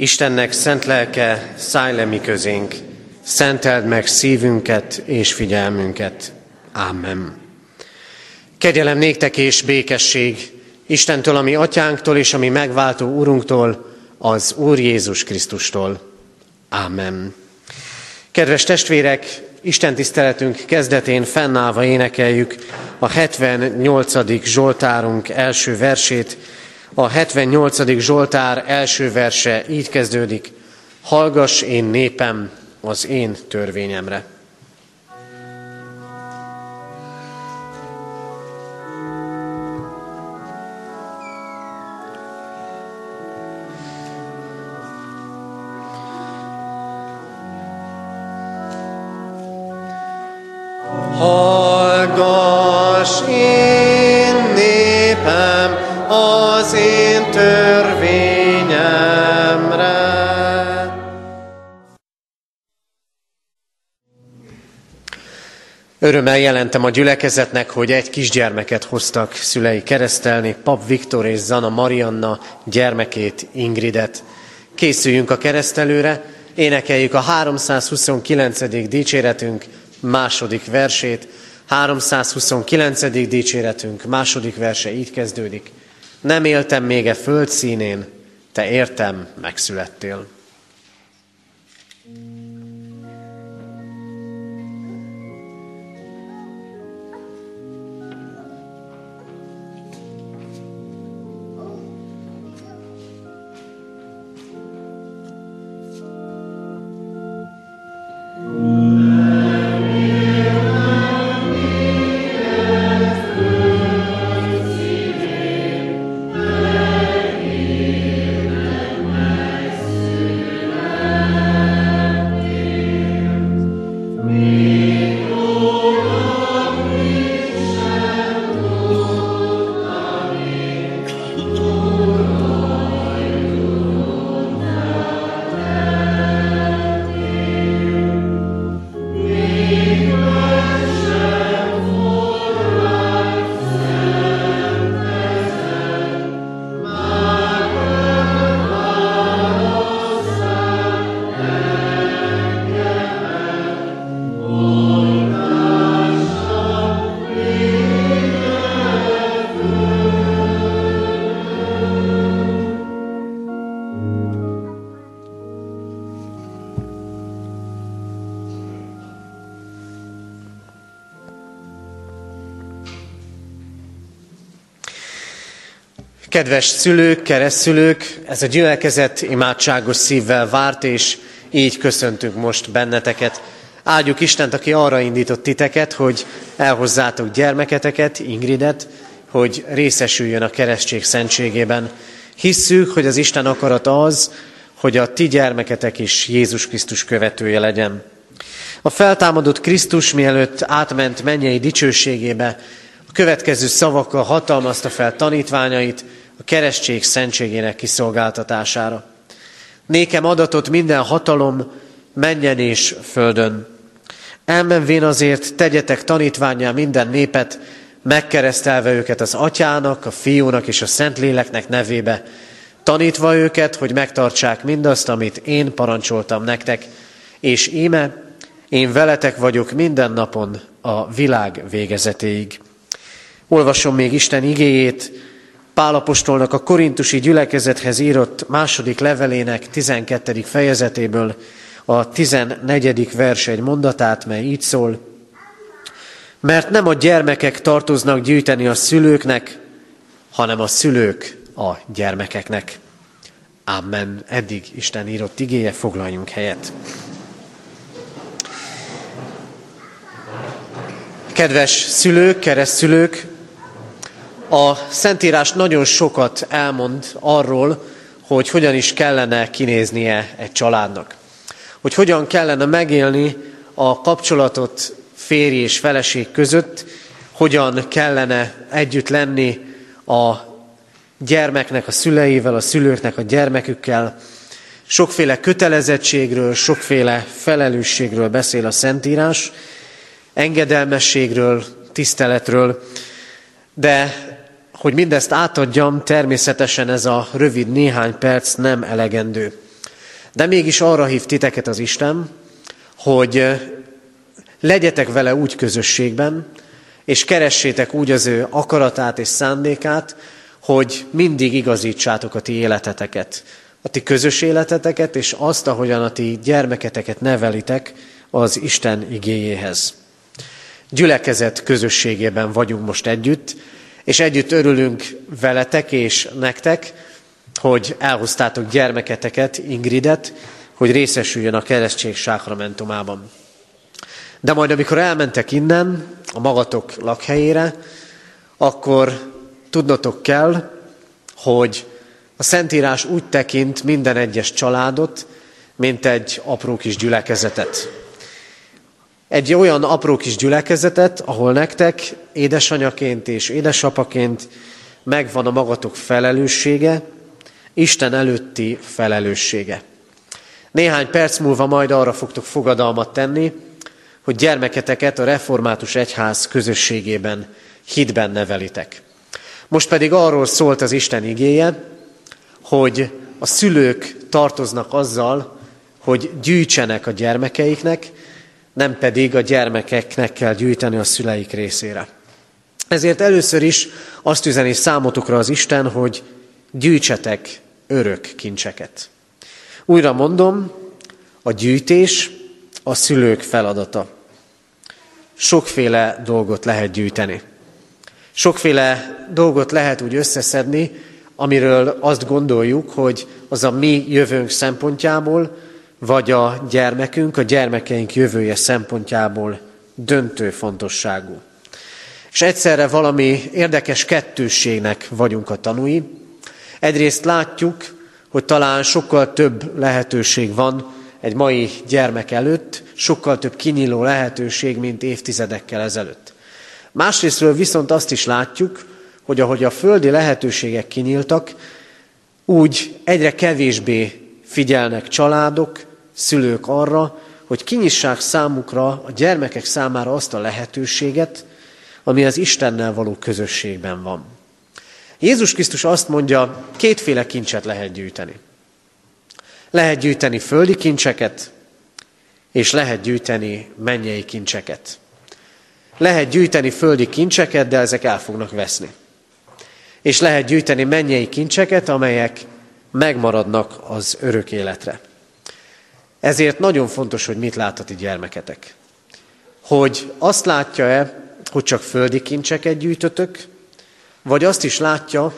Istennek szent lelke, szállj le mi közénk, szenteld meg szívünket és figyelmünket. Amen. Kegyelem néktek és békesség Istentől, ami atyánktól és ami megváltó úrunktól, az Úr Jézus Krisztustól. Amen. Kedves testvérek, Isten tiszteletünk kezdetén fennállva énekeljük a 78. Zsoltárunk első versét, a 78. Zsoltár első verse így kezdődik. Hallgass én népem az én törvényemre. Örömmel jelentem a gyülekezetnek, hogy egy kisgyermeket hoztak szülei keresztelni, Pap Viktor és Zana Marianna gyermekét, Ingridet. Készüljünk a keresztelőre, énekeljük a 329. dicséretünk második versét. 329. dicséretünk második verse így kezdődik. Nem éltem még e föld színén, te értem, megszülettél. Kedves szülők, keresztülők, ez a gyülekezet imádságos szívvel várt, és így köszöntünk most benneteket. Áldjuk Istent, aki arra indított titeket, hogy elhozzátok gyermeketeket, Ingridet, hogy részesüljön a keresztség szentségében. Hisszük, hogy az Isten akarata az, hogy a ti gyermeketek is Jézus Krisztus követője legyen. A feltámadott Krisztus mielőtt átment mennyei dicsőségébe, a következő szavakkal hatalmazta fel tanítványait, a keresztség szentségének kiszolgáltatására. Nékem adatot minden hatalom menjen és földön. Elmenvén azért tegyetek tanítványá minden népet, megkeresztelve őket az atyának, a fiúnak és a szentléleknek nevébe, tanítva őket, hogy megtartsák mindazt, amit én parancsoltam nektek, és íme, én veletek vagyok minden napon a világ végezetéig. Olvasom még Isten igéjét, Pálapostolnak a korintusi gyülekezethez írott második levelének 12. fejezetéből a 14. vers egy mondatát, mely így szól. Mert nem a gyermekek tartoznak gyűjteni a szülőknek, hanem a szülők a gyermekeknek. Amen. Eddig Isten írott igéje, foglaljunk helyet. Kedves szülők, keresztszülők, a Szentírás nagyon sokat elmond arról, hogy hogyan is kellene kinéznie egy családnak. Hogy hogyan kellene megélni a kapcsolatot férj és feleség között, hogyan kellene együtt lenni a gyermeknek a szüleivel, a szülőknek a gyermekükkel. Sokféle kötelezettségről, sokféle felelősségről beszél a Szentírás, engedelmességről, tiszteletről, de hogy mindezt átadjam, természetesen ez a rövid néhány perc nem elegendő. De mégis arra hív titeket az Isten, hogy legyetek vele úgy közösségben, és keressétek úgy az ő akaratát és szándékát, hogy mindig igazítsátok a ti életeteket, a ti közös életeteket, és azt, ahogyan a ti gyermeketeket nevelitek az Isten igéjéhez. Gyülekezet közösségében vagyunk most együtt, és együtt örülünk veletek és nektek, hogy elhoztátok gyermeketeket, Ingridet, hogy részesüljön a keresztség sákramentumában. De majd, amikor elmentek innen, a magatok lakhelyére, akkor tudnotok kell, hogy a Szentírás úgy tekint minden egyes családot, mint egy apró kis gyülekezetet. Egy olyan apró kis gyülekezetet, ahol nektek édesanyaként és édesapaként megvan a magatok felelőssége, Isten előtti felelőssége. Néhány perc múlva majd arra fogtok fogadalmat tenni, hogy gyermeketeket a református egyház közösségében, hitben nevelitek. Most pedig arról szólt az Isten igéje, hogy a szülők tartoznak azzal, hogy gyűjtsenek a gyermekeiknek, nem pedig a gyermekeknek kell gyűjteni a szüleik részére. Ezért először is azt üzeni számotokra az Isten, hogy gyűjtsetek örök kincseket. Újra mondom, a gyűjtés a szülők feladata. Sokféle dolgot lehet gyűjteni. Sokféle dolgot lehet úgy összeszedni, amiről azt gondoljuk, hogy az a mi jövőnk szempontjából, vagy a gyermekünk, a gyermekeink jövője szempontjából döntő fontosságú. És egyszerre valami érdekes kettősségnek vagyunk a tanúi. Egyrészt látjuk, hogy talán sokkal több lehetőség van egy mai gyermek előtt, sokkal több kinyíló lehetőség, mint évtizedekkel ezelőtt. Másrésztről viszont azt is látjuk, hogy ahogy a földi lehetőségek kinyíltak, úgy egyre kevésbé figyelnek családok, szülők arra, hogy kinyissák számukra, a gyermekek számára azt a lehetőséget, ami az Istennel való közösségben van. Jézus Krisztus azt mondja, kétféle kincset lehet gyűjteni. Lehet gyűjteni földi kincseket, és lehet gyűjteni mennyei kincseket. Lehet gyűjteni földi kincseket, de ezek el fognak veszni. És lehet gyűjteni mennyei kincseket, amelyek megmaradnak az örök életre. Ezért nagyon fontos, hogy mit lát a gyermeketek. Hogy azt látja-e, hogy csak földi kincseket gyűjtötök, vagy azt is látja,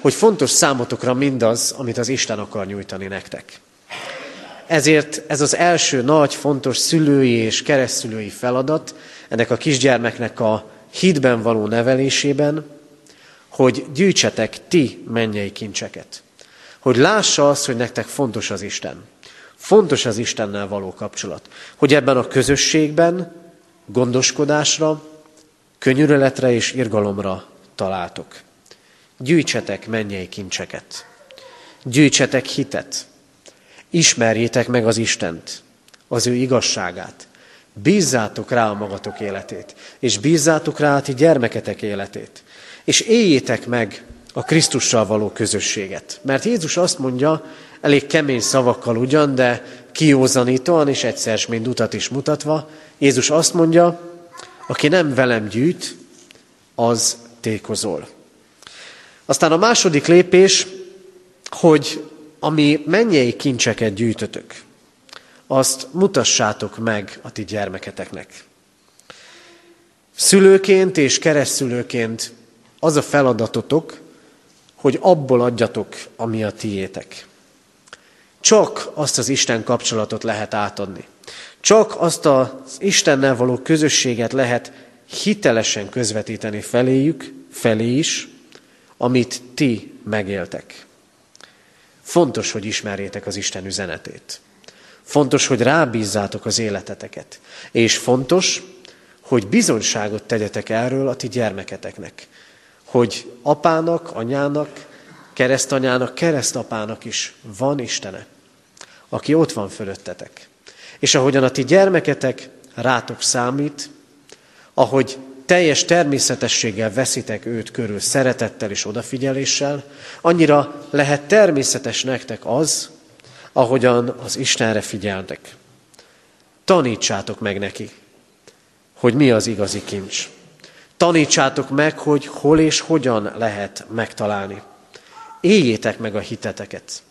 hogy fontos számotokra mindaz, amit az Isten akar nyújtani nektek. Ezért ez az első nagy, fontos szülői és keresztülői feladat ennek a kisgyermeknek a hídben való nevelésében, hogy gyűjtsetek ti mennyei kincseket. Hogy lássa azt, hogy nektek fontos az Isten. Fontos az Istennel való kapcsolat. Hogy ebben a közösségben gondoskodásra, könyörületre és irgalomra találtok. Gyűjtsetek mennyei kincseket. Gyűjtsetek hitet. Ismerjétek meg az Istent, az ő igazságát. Bízzátok rá a magatok életét, és bízzátok rá a ti gyermeketek életét. És éljétek meg a Krisztussal való közösséget. Mert Jézus azt mondja, elég kemény szavakkal ugyan, de kiózanítóan és egyszer mind utat is mutatva, Jézus azt mondja, aki nem velem gyűjt, az tékozol. Aztán a második lépés, hogy ami mennyei kincseket gyűjtötök, azt mutassátok meg a ti gyermeketeknek. Szülőként és keresztülőként az a feladatotok, hogy abból adjatok, ami a tiétek. Csak azt az Isten kapcsolatot lehet átadni. Csak azt az Istennel való közösséget lehet hitelesen közvetíteni feléjük, felé is, amit ti megéltek. Fontos, hogy ismerjétek az Isten üzenetét. Fontos, hogy rábízzátok az életeteket. És fontos, hogy bizonyságot tegyetek erről a ti gyermeketeknek. Hogy apának, anyának, keresztanyának, keresztapának is van Istene, aki ott van fölöttetek. És ahogyan a ti gyermeketek rátok számít, ahogy teljes természetességgel veszitek őt körül szeretettel és odafigyeléssel, annyira lehet természetes nektek az, ahogyan az Istenre figyeltek. Tanítsátok meg neki, hogy mi az igazi kincs. Tanítsátok meg, hogy hol és hogyan lehet megtalálni. Éljétek meg a hiteteket.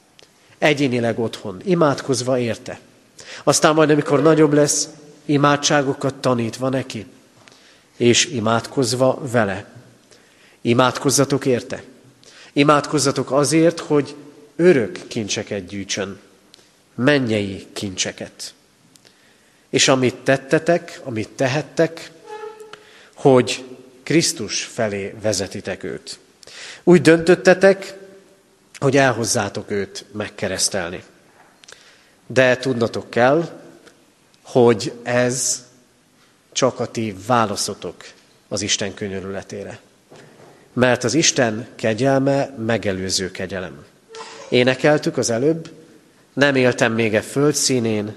Egyénileg otthon, imádkozva érte. Aztán majd, amikor nagyobb lesz, imádságokat tanítva neki, és imádkozva vele. Imádkozzatok érte. Imádkozzatok azért, hogy örök kincseket gyűjtsön, mennyei kincseket. És amit tettetek, amit tehettek, hogy Krisztus felé vezetitek őt. Úgy döntöttetek, hogy elhozzátok őt megkeresztelni. De tudnatok kell, hogy ez csak a ti válaszotok az Isten könyörületére. Mert az Isten kegyelme megelőző kegyelem. Énekeltük az előbb, nem éltem még e föld színén,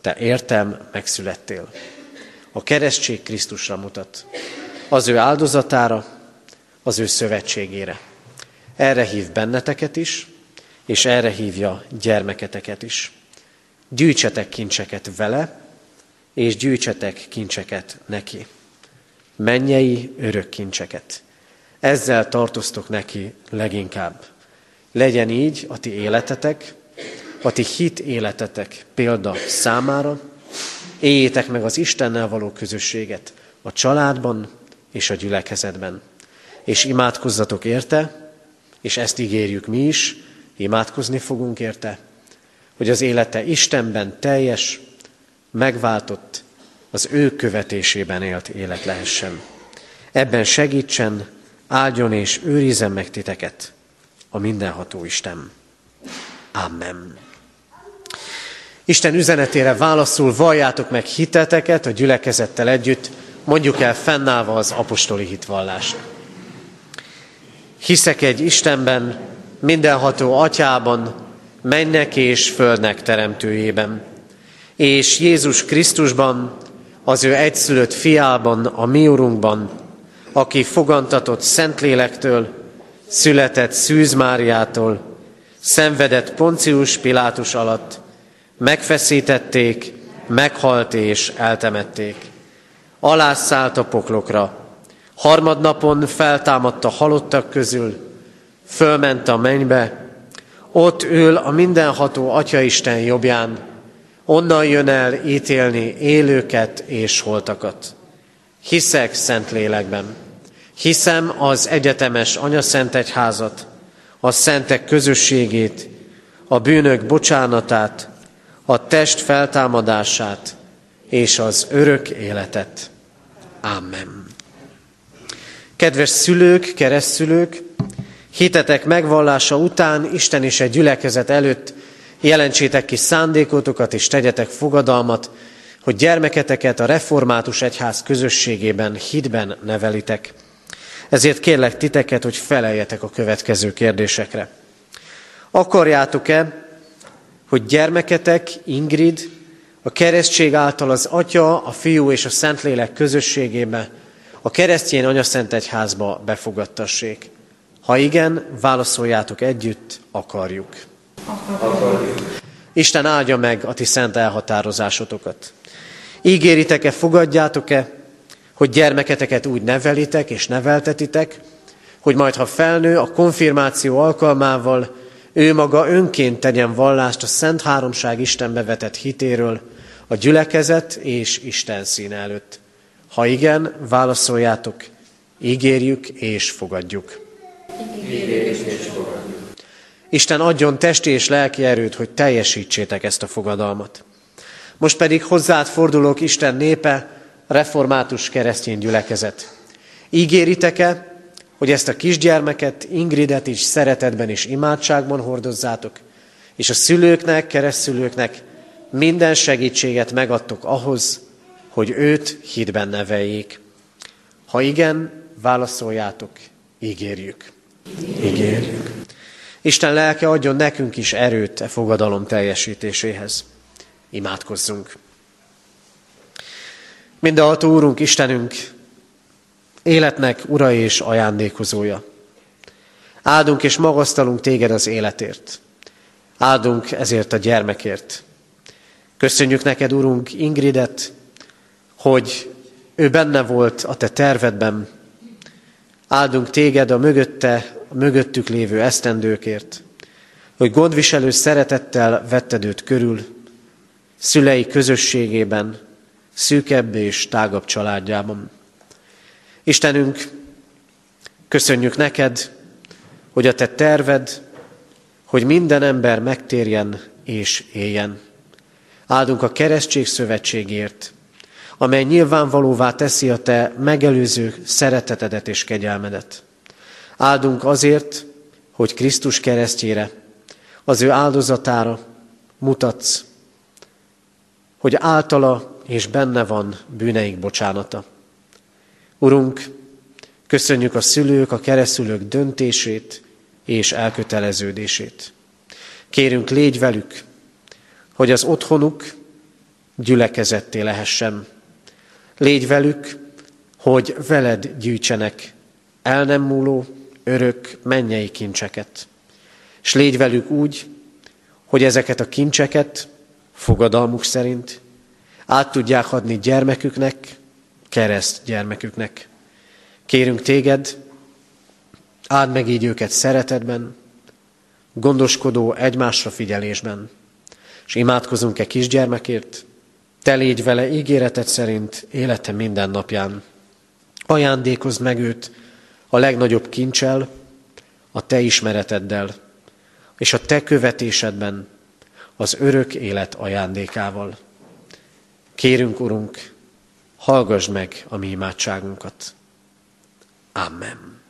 te értem, megszülettél. A keresztség Krisztusra mutat. Az ő áldozatára, az ő szövetségére. Erre hív benneteket is, és erre hívja gyermeketeket is. Gyűjtsetek kincseket vele, és gyűjtsetek kincseket neki. Mennyei örök kincseket. Ezzel tartoztok neki leginkább. Legyen így a ti életetek, a ti hit életetek példa számára, éljétek meg az Istennel való közösséget a családban és a gyülekezetben. És imádkozzatok érte, és ezt ígérjük mi is, imádkozni fogunk érte, hogy az élete Istenben teljes, megváltott, az ő követésében élt élet lehessen. Ebben segítsen, áldjon és őrizzen meg titeket a mindenható Isten. Amen. Isten üzenetére válaszul valljátok meg hiteteket a gyülekezettel együtt, mondjuk el fennállva az apostoli hitvallást. Hiszek egy Istenben, mindenható atyában, mennek és földnek teremtőjében, és Jézus Krisztusban, az ő egyszülött fiában, a mi urunkban, aki fogantatott Szentlélektől, született Szűz Máriától, szenvedett Poncius Pilátus alatt, megfeszítették, meghalt és eltemették. Alászállt a poklokra, harmadnapon feltámadt a halottak közül, fölment a mennybe, ott ül a mindenható Atyaisten jobbján, onnan jön el ítélni élőket és holtakat. Hiszek szent lélekben, hiszem az egyetemes anyaszent egyházat, a szentek közösségét, a bűnök bocsánatát, a test feltámadását és az örök életet. Amen. Kedves szülők, keresztszülők, hitetek megvallása után Isten és egy gyülekezet előtt jelentsétek ki szándékotokat és tegyetek fogadalmat, hogy gyermeketeket a református egyház közösségében, hitben nevelitek. Ezért kérlek titeket, hogy feleljetek a következő kérdésekre. Akarjátok-e, hogy gyermeketek, Ingrid, a keresztség által az Atya, a Fiú és a Szentlélek közösségébe, a keresztjén anyaszent egyházba befogadtassék? Ha igen, válaszoljátok együtt, akarjuk. akarjuk. Isten áldja meg a ti szent elhatározásotokat. Ígéritek-e, fogadjátok-e, hogy gyermeketeket úgy nevelitek és neveltetitek, hogy majd ha felnő a konfirmáció alkalmával, ő maga önként tegyen vallást a Szent Háromság Istenbe vetett hitéről, a gyülekezet és Isten szín előtt. Ha igen, válaszoljátok, ígérjük és fogadjuk. Ígérjük és fogadjuk. Isten adjon testi és lelki erőt, hogy teljesítsétek ezt a fogadalmat. Most pedig hozzád fordulok Isten népe, református keresztény gyülekezet. Ígéritek-e, hogy ezt a kisgyermeket, Ingridet is szeretetben és imádságban hordozzátok, és a szülőknek, keresztülőknek minden segítséget megadtok ahhoz, hogy őt hitben neveljék. Ha igen, válaszoljátok, ígérjük. Ígérjük. Isten lelke adjon nekünk is erőt e fogadalom teljesítéséhez. Imádkozzunk. Mindenható Úrunk, Istenünk, életnek ura és ajándékozója. Áldunk és magasztalunk téged az életért. Áldunk ezért a gyermekért. Köszönjük neked, Urunk, Ingridet, hogy ő benne volt a te tervedben. Áldunk téged a mögötte, a mögöttük lévő esztendőkért, hogy gondviselő szeretettel vetted őt körül, szülei közösségében, szűkebb és tágabb családjában. Istenünk, köszönjük neked, hogy a te terved, hogy minden ember megtérjen és éljen. Áldunk a keresztség szövetségért, amely nyilvánvalóvá teszi a te megelőző szeretetedet és kegyelmedet. Áldunk azért, hogy Krisztus keresztjére, az ő áldozatára mutatsz, hogy általa és benne van bűneik bocsánata. Urunk, köszönjük a szülők, a keresztülők döntését és elköteleződését. Kérünk, légy velük, hogy az otthonuk gyülekezetté lehessen. Légy velük, hogy veled gyűjtsenek el nem múló, örök mennyei kincseket. És légy velük úgy, hogy ezeket a kincseket fogadalmuk szerint át tudják adni gyermeküknek, kereszt gyermeküknek. Kérünk téged, áld meg így őket szeretetben, gondoskodó egymásra figyelésben, és imádkozunk-e kisgyermekért, te légy vele ígéretet szerint élete minden napján. Ajándékozd meg őt a legnagyobb kincsel, a te ismereteddel, és a te követésedben az örök élet ajándékával. Kérünk, Urunk, hallgass meg a mi imádságunkat. Amen.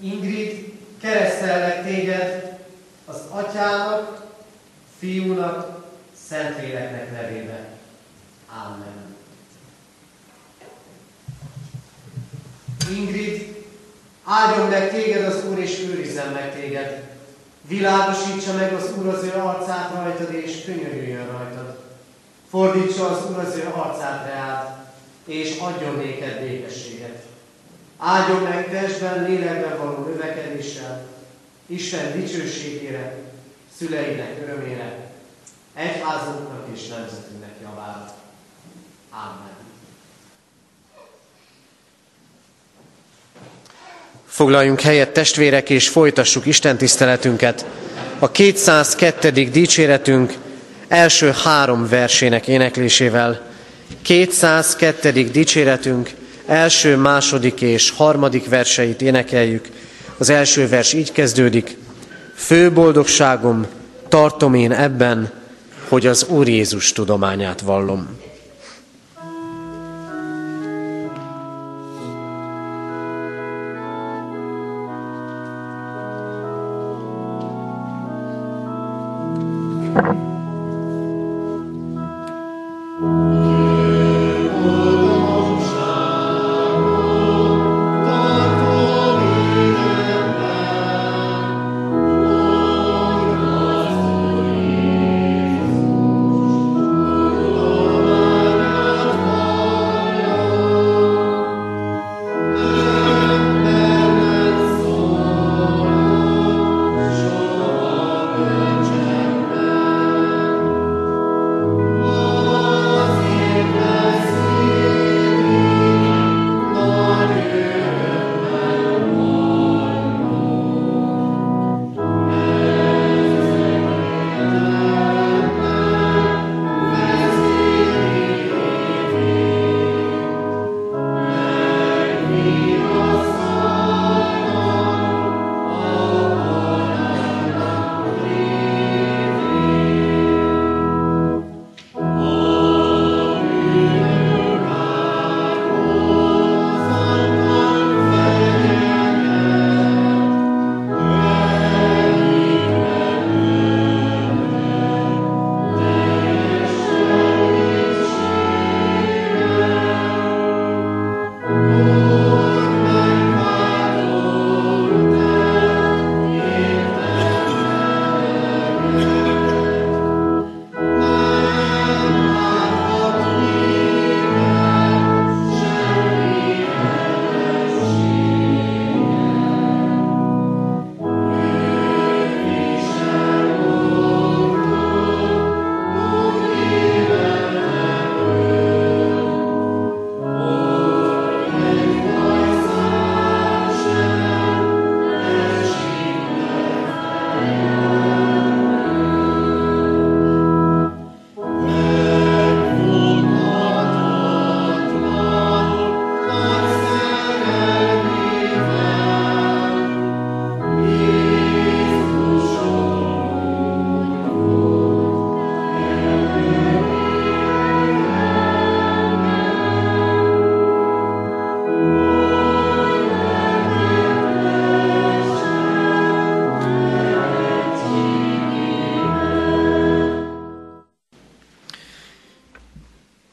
Ingrid, keresztellek téged az atyának, fiúnak, Szentléleknek nevébe. Amen. Ingrid, áldjon meg téged az Úr, és őrizzen meg téged. Világosítsa meg az Úr az ő arcát rajtad, és könyörüljön rajtad. Fordítsa az Úr az ő arcát reád, és adjon néked békességet. Áldjon meg testben, lélekben való növekedéssel, Isten dicsőségére, szüleinek örömére, egyházunknak és nemzetünknek javára. Amen. Foglaljunk helyet testvérek, és folytassuk Isten tiszteletünket. A 202. dicséretünk első három versének éneklésével. 202. dicséretünk első, második és harmadik verseit énekeljük. Az első vers így kezdődik. Fő boldogságom, tartom én ebben, hogy az Úr Jézus tudományát vallom.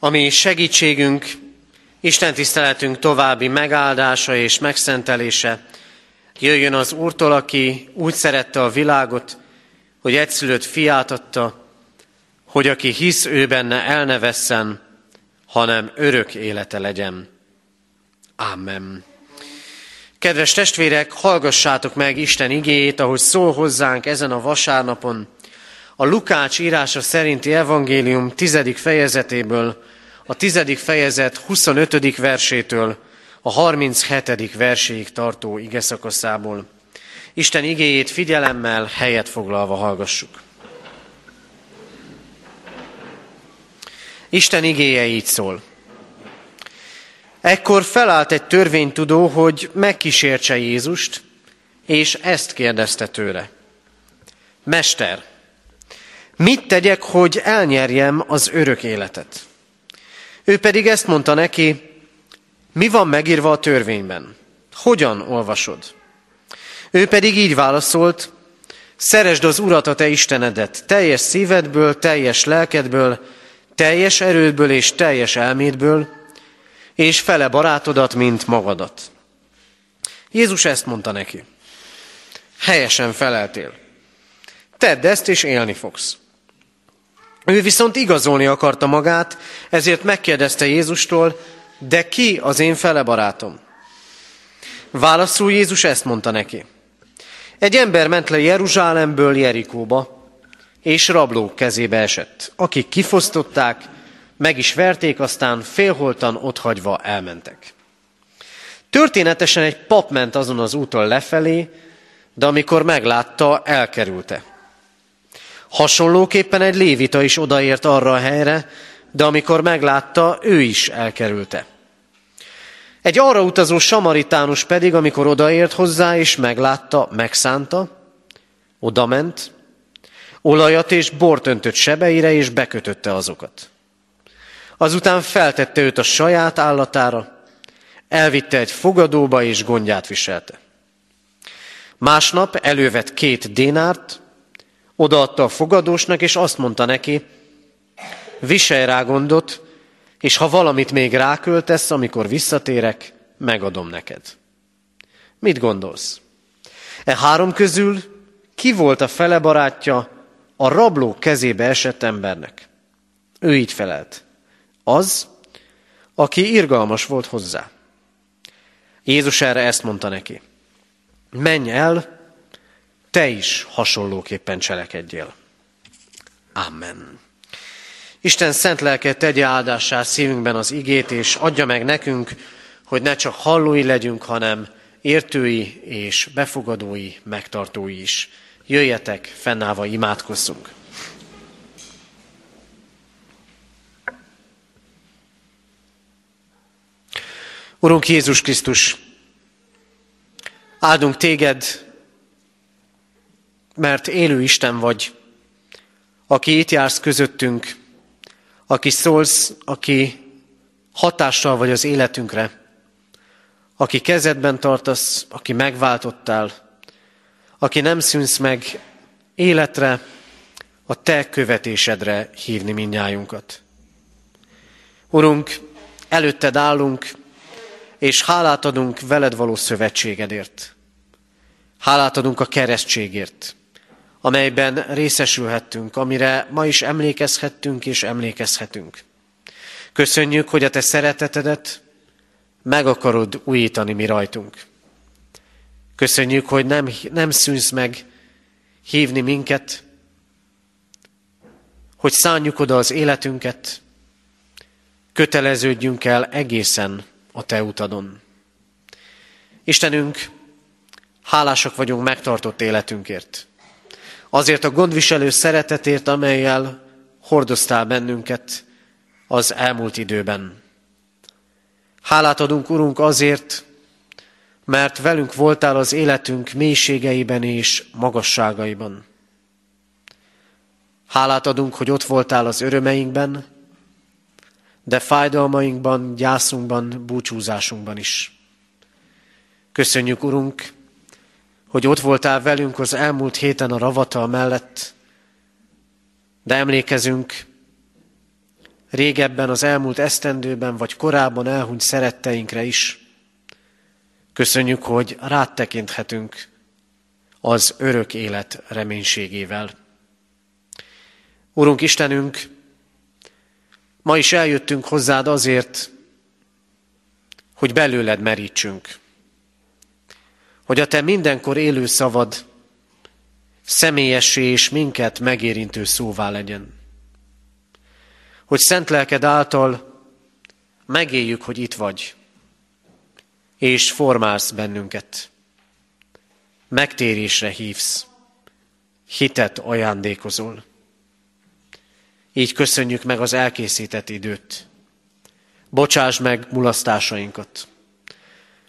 Ami segítségünk, Isten tiszteletünk további megáldása és megszentelése jöjjön az Úrtól, aki úgy szerette a világot, hogy egyszülött fiát adta, hogy aki hisz ő benne el ne vesszen, hanem örök élete legyen. Amen. Kedves testvérek, hallgassátok meg Isten igéjét, ahogy szól hozzánk ezen a vasárnapon. A Lukács írása szerinti evangélium tizedik fejezetéből, a tizedik fejezet 25. versétől a 37. verséig tartó ige szakaszából. Isten igéjét figyelemmel, helyet foglalva hallgassuk. Isten igéje így szól. Ekkor felállt egy törvénytudó, hogy megkísértse Jézust, és ezt kérdezte tőle. Mester, mit tegyek, hogy elnyerjem az örök életet? Ő pedig ezt mondta neki, mi van megírva a törvényben? Hogyan olvasod? Ő pedig így válaszolt, szeresd az Urat a te Istenedet teljes szívedből, teljes lelkedből, teljes erődből és teljes elmédből, és fele barátodat, mint magadat. Jézus ezt mondta neki. Helyesen feleltél. Tedd ezt, és élni fogsz. Ő viszont igazolni akarta magát, ezért megkérdezte Jézustól, de ki az én fele barátom? Válaszul Jézus ezt mondta neki. Egy ember ment le Jeruzsálemből Jerikóba, és rablók kezébe esett, akik kifosztották, meg is verték, aztán félholtan otthagyva elmentek. Történetesen egy pap ment azon az úton lefelé, de amikor meglátta, elkerülte. Hasonlóképpen egy lévita is odaért arra a helyre, de amikor meglátta, ő is elkerülte. Egy arra utazó samaritánus pedig, amikor odaért hozzá és meglátta, megszánta, odament, olajat és bort öntött sebeire és bekötötte azokat. Azután feltette őt a saját állatára, elvitte egy fogadóba és gondját viselte. Másnap elővett két dénárt, odaadta a fogadósnak, és azt mondta neki, viselj rá gondot, és ha valamit még ráköltesz, amikor visszatérek, megadom neked. Mit gondolsz? E három közül ki volt a fele barátja a rabló kezébe esett embernek? Ő így felelt. Az, aki irgalmas volt hozzá. Jézus erre ezt mondta neki. Menj el, te is hasonlóképpen cselekedjél. Amen. Isten szent lelke tegye áldássá szívünkben az igét, és adja meg nekünk, hogy ne csak hallói legyünk, hanem értői és befogadói, megtartói is. Jöjjetek, fennállva imádkozzunk. Urunk Jézus Krisztus, áldunk téged, mert élő Isten vagy, aki itt jársz közöttünk, aki szólsz, aki hatással vagy az életünkre, aki kezedben tartasz, aki megváltottál, aki nem szűnsz meg életre, a te követésedre hívni minnyájunkat. Urunk, előtted állunk, és hálát adunk veled való szövetségedért. Hálát adunk a keresztségért, amelyben részesülhettünk, amire ma is emlékezhettünk és emlékezhetünk. Köszönjük, hogy a te szeretetedet meg akarod újítani mi rajtunk. Köszönjük, hogy nem, nem szűnsz meg hívni minket, hogy szánjuk oda az életünket, köteleződjünk el egészen a Te utadon. Istenünk, hálásak vagyunk megtartott életünkért. Azért a gondviselő szeretetért, amelyel hordoztál bennünket az elmúlt időben. Hálát adunk, Urunk, azért, mert velünk voltál az életünk mélységeiben és magasságaiban. Hálát adunk, hogy ott voltál az örömeinkben, de fájdalmainkban, gyászunkban, búcsúzásunkban is. Köszönjük, Urunk, hogy ott voltál velünk az elmúlt héten a ravata mellett, de emlékezünk régebben, az elmúlt esztendőben, vagy korábban elhunyt szeretteinkre is. Köszönjük, hogy rád tekinthetünk az örök élet reménységével. Urunk Istenünk, ma is eljöttünk hozzád azért, hogy belőled merítsünk. Hogy a te mindenkor élő szavad személyessé és minket megérintő szóvá legyen. Hogy szent lelked által megéljük, hogy itt vagy, és formálsz bennünket. Megtérésre hívsz, hitet ajándékozol. Így köszönjük meg az elkészített időt. Bocsáss meg mulasztásainkat.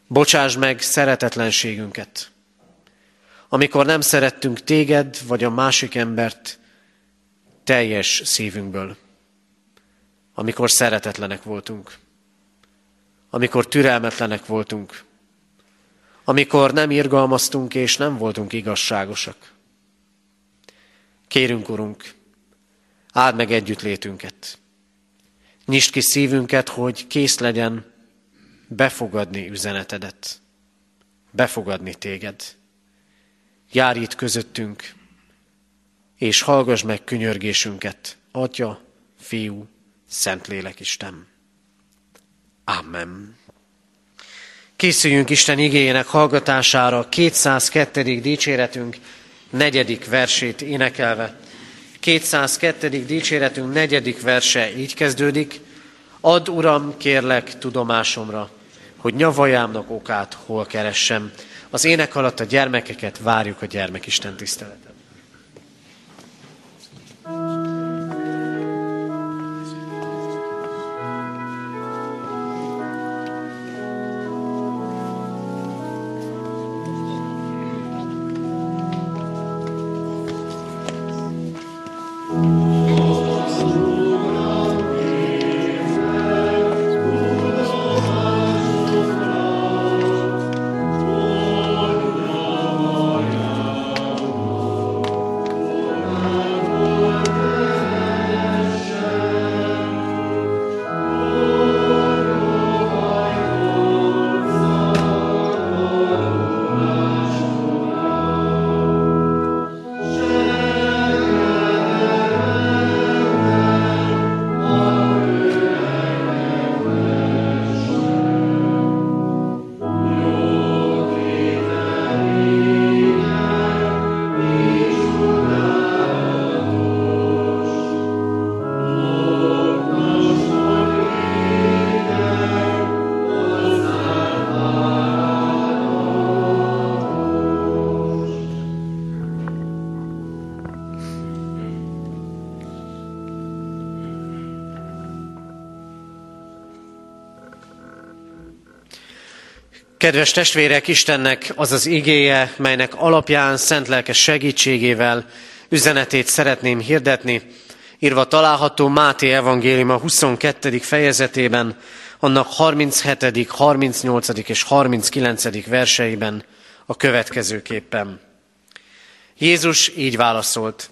Bocsáss meg szeretetlenségünket. Amikor nem szerettünk téged vagy a másik embert teljes szívünkből. Amikor szeretetlenek voltunk. Amikor türelmetlenek voltunk. Amikor nem irgalmaztunk és nem voltunk igazságosak. Kérünk, Urunk, áld meg együttlétünket. Nyisd ki szívünket, hogy kész legyen befogadni üzenetedet, befogadni téged. Járj itt közöttünk, és hallgass meg könyörgésünket, Atya, Fiú, Szentlélek Isten. Amen. Készüljünk Isten igényének hallgatására 202. dicséretünk negyedik versét énekelve. 202. dicséretünk negyedik verse így kezdődik. Add, Uram, kérlek tudomásomra, hogy nyavajámnak okát hol keressem. Az ének alatt a gyermekeket várjuk a gyermekisten tiszteletet. Kedves testvérek, Istennek az az igéje, melynek alapján szent lelkes segítségével üzenetét szeretném hirdetni, írva található Máté evangélium a 22. fejezetében, annak 37., 38. és 39. verseiben a következőképpen. Jézus így válaszolt.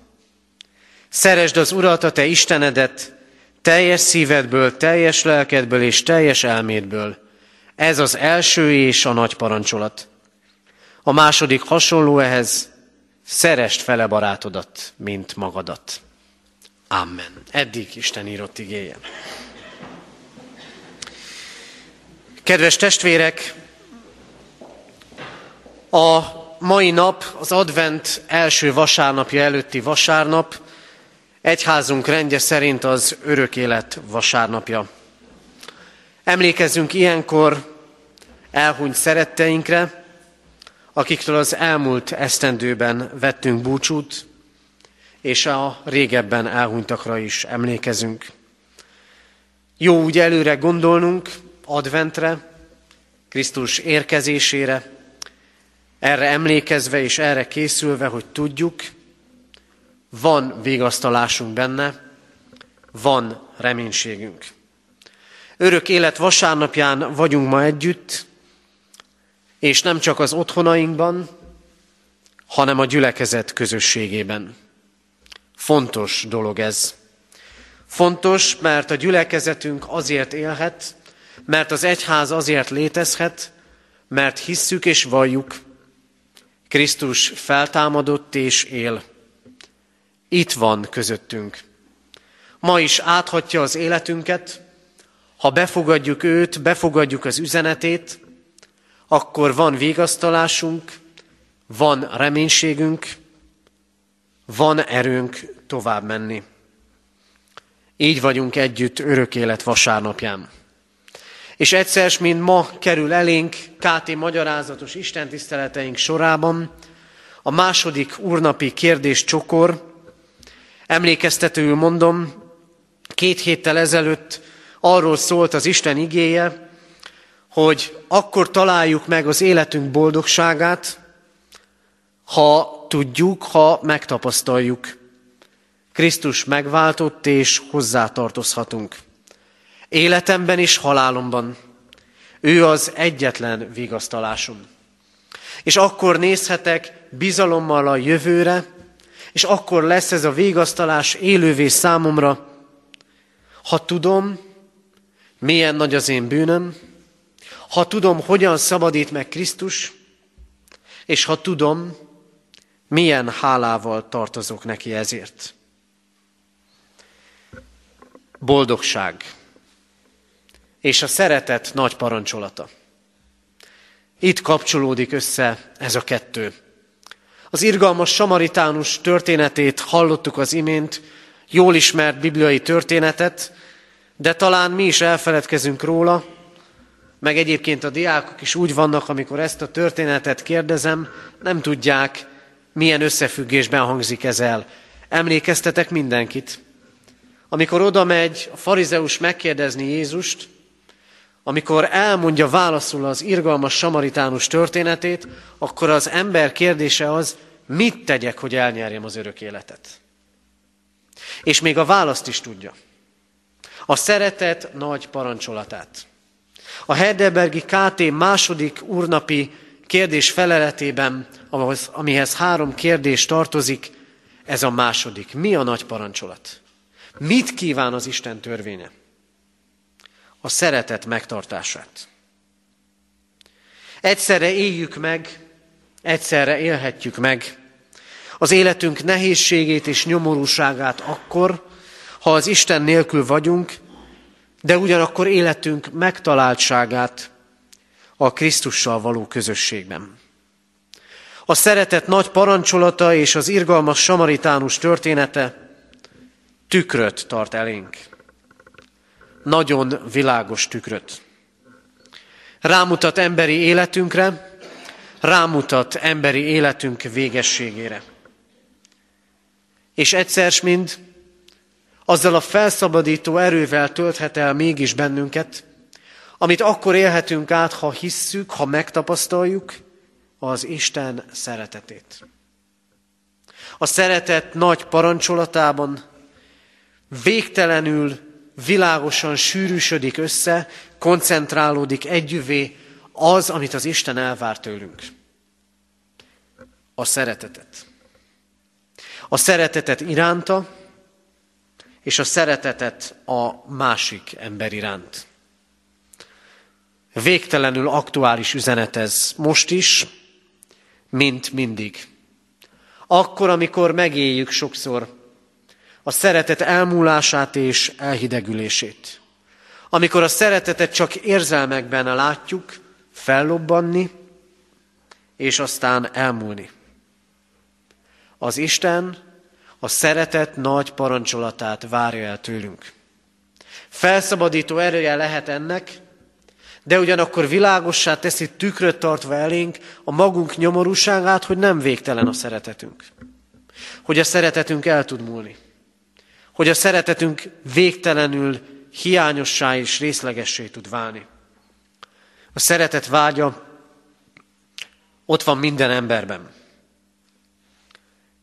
Szeresd az Urat, a te Istenedet, teljes szívedből, teljes lelkedből és teljes elmédből, ez az első és a nagy parancsolat. A második hasonló ehhez, szerest fele barátodat, mint magadat. Amen. Eddig Isten írott igéje. Kedves testvérek, a mai nap, az advent első vasárnapja előtti vasárnap, egyházunk rendje szerint az örök élet vasárnapja. Emlékezzünk ilyenkor elhunyt szeretteinkre, akiktől az elmúlt esztendőben vettünk búcsút, és a régebben elhunytakra is emlékezünk. Jó úgy előre gondolnunk, adventre, Krisztus érkezésére, erre emlékezve és erre készülve, hogy tudjuk, van végasztalásunk benne, van reménységünk. Örök élet vasárnapján vagyunk ma együtt, és nem csak az otthonainkban, hanem a gyülekezet közösségében. Fontos dolog ez. Fontos, mert a gyülekezetünk azért élhet, mert az egyház azért létezhet, mert hisszük és valljuk, Krisztus feltámadott és él. Itt van közöttünk. Ma is áthatja az életünket, ha befogadjuk őt, befogadjuk az üzenetét, akkor van végasztalásunk, van reménységünk, van erőnk tovább menni. Így vagyunk együtt örök élet vasárnapján. És egyszer, mint ma kerül elénk KT magyarázatos istentiszteleteink sorában, a második úrnapi kérdés csokor, emlékeztetőül mondom, két héttel ezelőtt arról szólt az Isten igéje, hogy akkor találjuk meg az életünk boldogságát, ha tudjuk, ha megtapasztaljuk. Krisztus megváltott és hozzátartozhatunk. Életemben és halálomban. Ő az egyetlen vigasztalásom. És akkor nézhetek bizalommal a jövőre, és akkor lesz ez a vigasztalás élővé számomra, ha tudom, milyen nagy az én bűnöm, ha tudom, hogyan szabadít meg Krisztus, és ha tudom, milyen hálával tartozok neki ezért. Boldogság és a szeretet nagy parancsolata. Itt kapcsolódik össze ez a kettő. Az irgalmas samaritánus történetét hallottuk az imént, jól ismert bibliai történetet, de talán mi is elfeledkezünk róla, meg egyébként a diákok is úgy vannak, amikor ezt a történetet kérdezem, nem tudják, milyen összefüggésben hangzik ez el. Emlékeztetek mindenkit. Amikor oda megy a farizeus megkérdezni Jézust, amikor elmondja válaszul az irgalmas samaritánus történetét, akkor az ember kérdése az, mit tegyek, hogy elnyerjem az örök életet. És még a választ is tudja. A szeretet nagy parancsolatát. A Heidelbergi KT második úrnapi kérdés feleletében, amihez három kérdés tartozik, ez a második. Mi a nagy parancsolat? Mit kíván az Isten törvénye? A szeretet megtartását. Egyszerre éljük meg, egyszerre élhetjük meg az életünk nehézségét és nyomorúságát akkor, ha az Isten nélkül vagyunk, de ugyanakkor életünk megtaláltságát a Krisztussal való közösségben. A szeretet nagy parancsolata és az irgalmas samaritánus története tükröt tart elénk. Nagyon világos tükröt. Rámutat emberi életünkre, rámutat emberi életünk végességére. És egyszer mind azzal a felszabadító erővel tölthet el mégis bennünket, amit akkor élhetünk át, ha hisszük, ha megtapasztaljuk az Isten szeretetét. A szeretet nagy parancsolatában végtelenül világosan sűrűsödik össze, koncentrálódik együvé az, amit az Isten elvár tőlünk. A szeretetet. A szeretetet iránta, és a szeretetet a másik ember iránt. Végtelenül aktuális üzenet ez most is, mint mindig. Akkor, amikor megéljük sokszor a szeretet elmúlását és elhidegülését. Amikor a szeretetet csak érzelmekben látjuk fellobbanni, és aztán elmúlni. Az Isten a szeretet nagy parancsolatát várja el tőlünk. Felszabadító erője lehet ennek, de ugyanakkor világossá teszi tükröt tartva elénk a magunk nyomorúságát, hogy nem végtelen a szeretetünk. Hogy a szeretetünk el tud múlni. Hogy a szeretetünk végtelenül hiányossá és részlegessé tud válni. A szeretet vágya ott van minden emberben.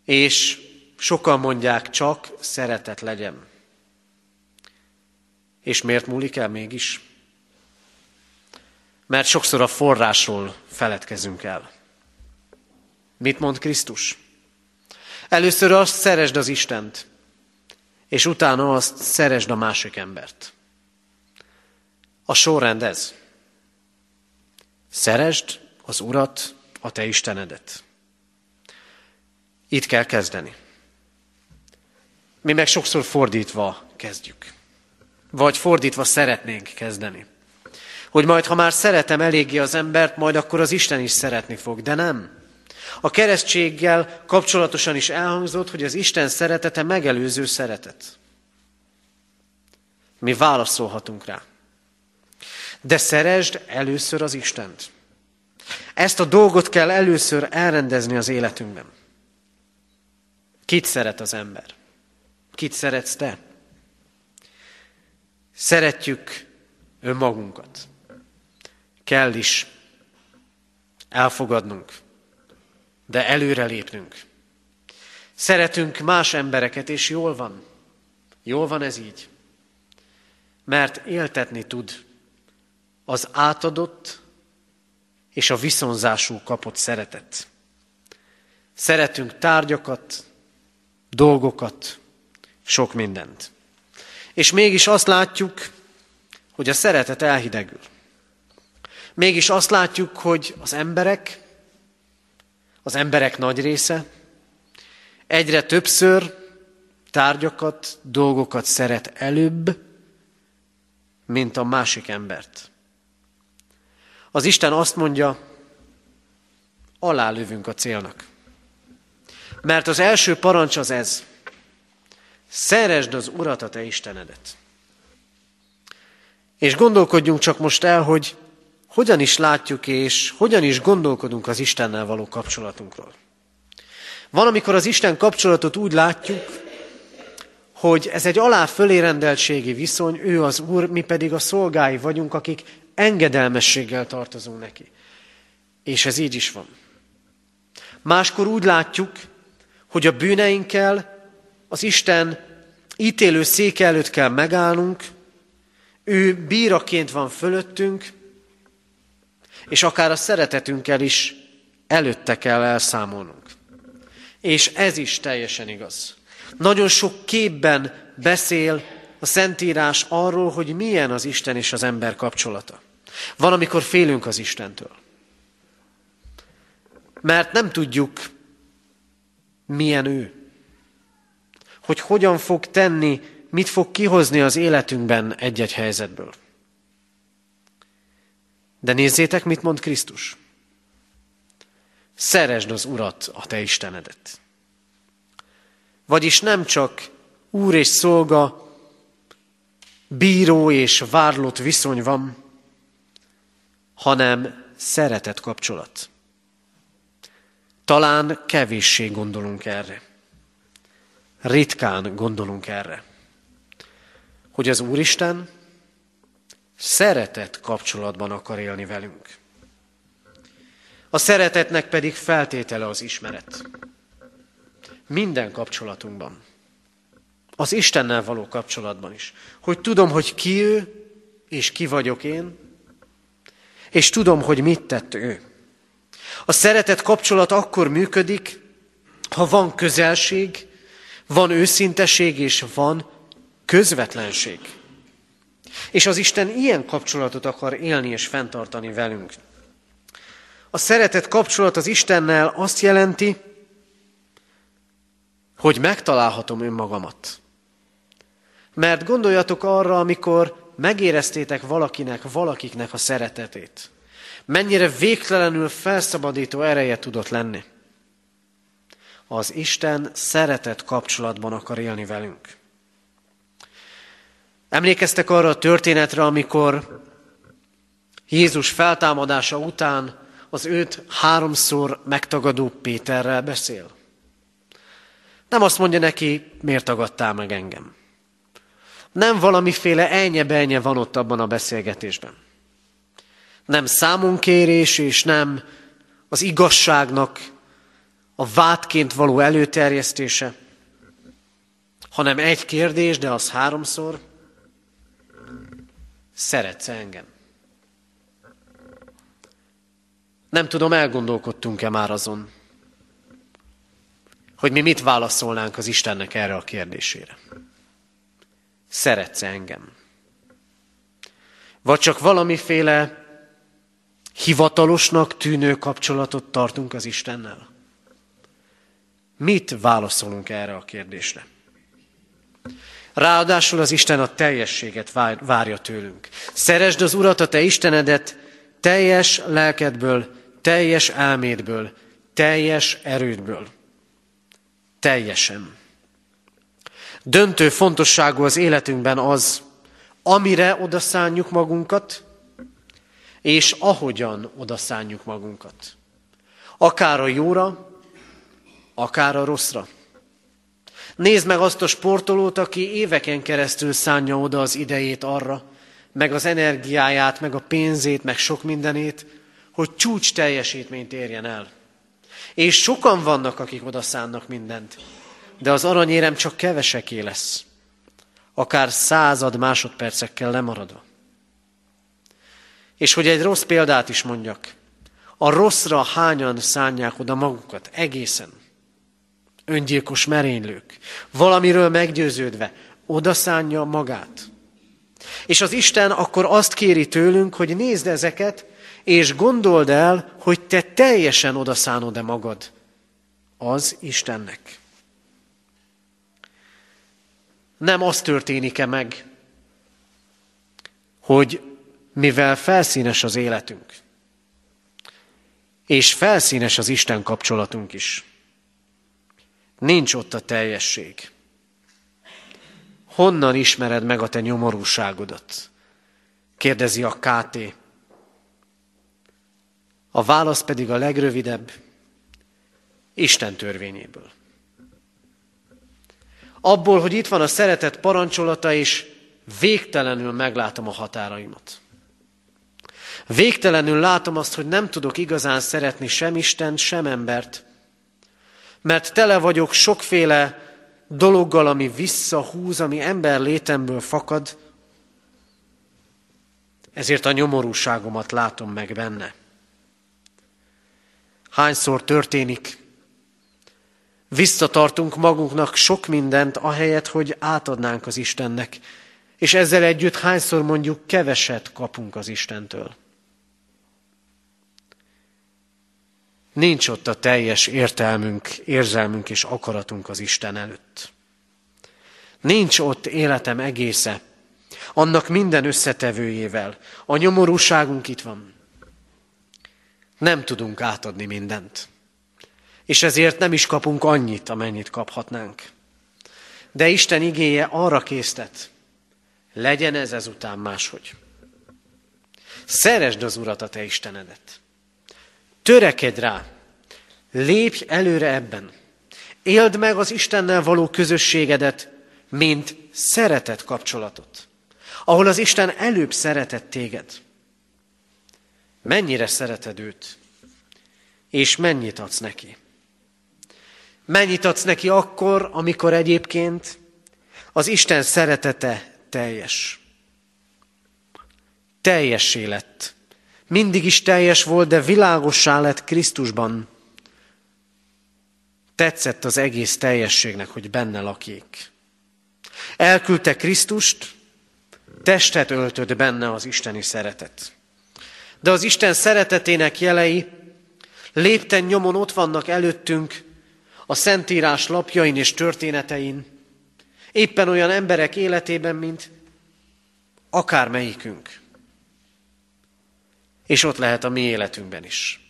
És sokan mondják, csak szeretet legyen. És miért múlik el mégis? Mert sokszor a forrásról feledkezünk el. Mit mond Krisztus? Először azt szeresd az Istent, és utána azt szeresd a másik embert. A sorrend ez. Szeresd az Urat, a te Istenedet. Itt kell kezdeni. Mi meg sokszor fordítva kezdjük. Vagy fordítva szeretnénk kezdeni. Hogy majd, ha már szeretem eléggé az embert, majd akkor az Isten is szeretni fog, de nem. A keresztséggel kapcsolatosan is elhangzott, hogy az Isten szeretete megelőző szeretet. Mi válaszolhatunk rá. De szeresd először az Istent. Ezt a dolgot kell először elrendezni az életünkben. Kit szeret az ember? Kit szeretsz te? Szeretjük önmagunkat. Kell is elfogadnunk, de előre lépnünk. Szeretünk más embereket, és jól van. Jól van ez így. Mert éltetni tud az átadott és a viszonzású kapott szeretet. Szeretünk tárgyakat, dolgokat, sok mindent. És mégis azt látjuk, hogy a szeretet elhidegül. Mégis azt látjuk, hogy az emberek, az emberek nagy része egyre többször tárgyakat, dolgokat szeret előbb, mint a másik embert. Az Isten azt mondja, alálövünk a célnak. Mert az első parancs az ez. Szeresd az Urat, a te Istenedet. És gondolkodjunk csak most el, hogy hogyan is látjuk és hogyan is gondolkodunk az Istennel való kapcsolatunkról. Van, amikor az Isten kapcsolatot úgy látjuk, hogy ez egy alá fölérendeltségi viszony, ő az Úr, mi pedig a szolgái vagyunk, akik engedelmességgel tartozunk neki. És ez így is van. Máskor úgy látjuk, hogy a bűneinkkel az Isten ítélő széke előtt kell megállnunk, ő bíraként van fölöttünk, és akár a szeretetünkkel is előtte kell elszámolnunk. És ez is teljesen igaz. Nagyon sok képben beszél a Szentírás arról, hogy milyen az Isten és az ember kapcsolata. Van, amikor félünk az Istentől. Mert nem tudjuk, milyen ő. Hogy hogyan fog tenni, mit fog kihozni az életünkben egy-egy helyzetből. De nézzétek, mit mond Krisztus. Szeresd az Urat, a te Istenedet. Vagyis nem csak úr és szolga, bíró és várlott viszony van, hanem szeretet kapcsolat. Talán kevéssé gondolunk erre. Ritkán gondolunk erre. Hogy az Úristen szeretet kapcsolatban akar élni velünk. A szeretetnek pedig feltétele az ismeret. Minden kapcsolatunkban. Az Istennel való kapcsolatban is. Hogy tudom, hogy ki ő, és ki vagyok én, és tudom, hogy mit tett ő. A szeretet kapcsolat akkor működik, ha van közelség, van őszinteség és van közvetlenség. És az Isten ilyen kapcsolatot akar élni és fenntartani velünk. A szeretet kapcsolat az Istennel azt jelenti, hogy megtalálhatom önmagamat. Mert gondoljatok arra, amikor megéreztétek valakinek, valakiknek a szeretetét. Mennyire végtelenül felszabadító ereje tudott lenni. Az Isten szeretet kapcsolatban akar élni velünk. Emlékeztek arra a történetre, amikor Jézus feltámadása után az őt háromszor megtagadó Péterrel beszél. Nem azt mondja neki, miért tagadtál meg engem. Nem valamiféle elnye van ott abban a beszélgetésben. Nem számunkérés, és nem az igazságnak a vádként való előterjesztése, hanem egy kérdés, de az háromszor, szeretsz engem? Nem tudom, elgondolkodtunk-e már azon, hogy mi mit válaszolnánk az Istennek erre a kérdésére. szeretsz engem? Vagy csak valamiféle hivatalosnak tűnő kapcsolatot tartunk az Istennel? Mit válaszolunk erre a kérdésre? Ráadásul az Isten a teljességet várja tőlünk. Szeresd az Urat, a te Istenedet, teljes lelkedből, teljes elmédből, teljes erődből. Teljesen. Döntő fontosságú az életünkben az, amire odaszánjuk magunkat, és ahogyan odaszánjuk magunkat. Akár a jóra, akár a rosszra. Nézd meg azt a sportolót, aki éveken keresztül szánja oda az idejét arra, meg az energiáját, meg a pénzét, meg sok mindenét, hogy csúcs teljesítményt érjen el. És sokan vannak, akik oda szánnak mindent, de az aranyérem csak keveseké lesz, akár század másodpercekkel lemaradva. És hogy egy rossz példát is mondjak, a rosszra hányan szánják oda magukat egészen. Öngyilkos merénylők, valamiről meggyőződve, oda szánja magát. És az Isten akkor azt kéri tőlünk, hogy nézd ezeket, és gondold el, hogy te teljesen odaszánod-e magad az Istennek. Nem az történik-e meg, hogy mivel felszínes az életünk, és felszínes az Isten kapcsolatunk is, nincs ott a teljesség. Honnan ismered meg a te nyomorúságodat? Kérdezi a KT. A válasz pedig a legrövidebb, Isten törvényéből. Abból, hogy itt van a szeretet parancsolata, és végtelenül meglátom a határaimat. Végtelenül látom azt, hogy nem tudok igazán szeretni sem Istent, sem embert, mert tele vagyok sokféle dologgal, ami visszahúz, ami ember létemből fakad, ezért a nyomorúságomat látom meg benne. Hányszor történik, visszatartunk magunknak sok mindent, ahelyett, hogy átadnánk az Istennek, és ezzel együtt hányszor mondjuk keveset kapunk az Istentől. Nincs ott a teljes értelmünk, érzelmünk és akaratunk az Isten előtt. Nincs ott életem egésze, annak minden összetevőjével. A nyomorúságunk itt van. Nem tudunk átadni mindent. És ezért nem is kapunk annyit, amennyit kaphatnánk. De Isten igéje arra késztet, legyen ez ezután máshogy. Szeresd az Urat, a te Istenedet. Törekedj rá, lépj előre ebben. Éld meg az Istennel való közösségedet, mint szeretet kapcsolatot, ahol az Isten előbb szeretett téged. Mennyire szereted őt, és mennyit adsz neki? Mennyit adsz neki akkor, amikor egyébként az Isten szeretete teljes. Teljessé lett mindig is teljes volt, de világossá lett Krisztusban. Tetszett az egész teljességnek, hogy benne lakik. Elküldte Krisztust, testet öltött benne az isteni szeretet. De az Isten szeretetének jelei lépten nyomon ott vannak előttünk a Szentírás lapjain és történetein, éppen olyan emberek életében, mint akármelyikünk és ott lehet a mi életünkben is.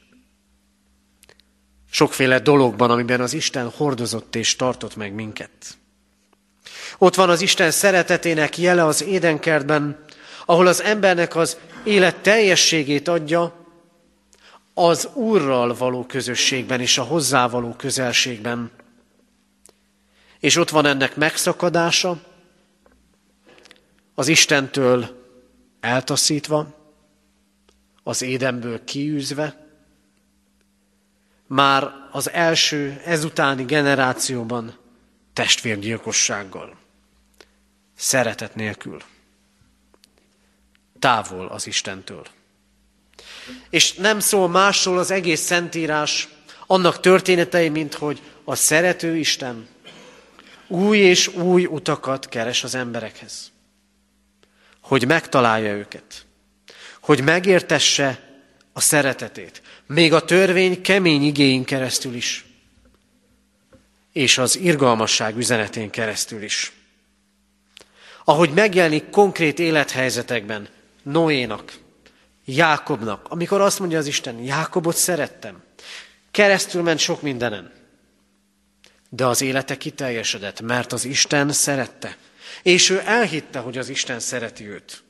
Sokféle dologban, amiben az Isten hordozott és tartott meg minket. Ott van az Isten szeretetének jele az édenkertben, ahol az embernek az élet teljességét adja, az Úrral való közösségben és a hozzávaló közelségben. És ott van ennek megszakadása, az Istentől eltaszítva, az édenből kiűzve, már az első, ezutáni generációban testvérgyilkossággal, szeretet nélkül, távol az Istentől. És nem szól másról az egész Szentírás, annak történetei, mint hogy a szerető Isten új és új utakat keres az emberekhez. Hogy megtalálja őket. Hogy megértesse a szeretetét. Még a törvény kemény igéin keresztül is. És az irgalmasság üzenetén keresztül is. Ahogy megjelenik konkrét élethelyzetekben Noénak, Jákobnak, amikor azt mondja az Isten, Jákobot szerettem, keresztül ment sok mindenen, de az élete kiteljesedett, mert az Isten szerette, és ő elhitte, hogy az Isten szereti őt.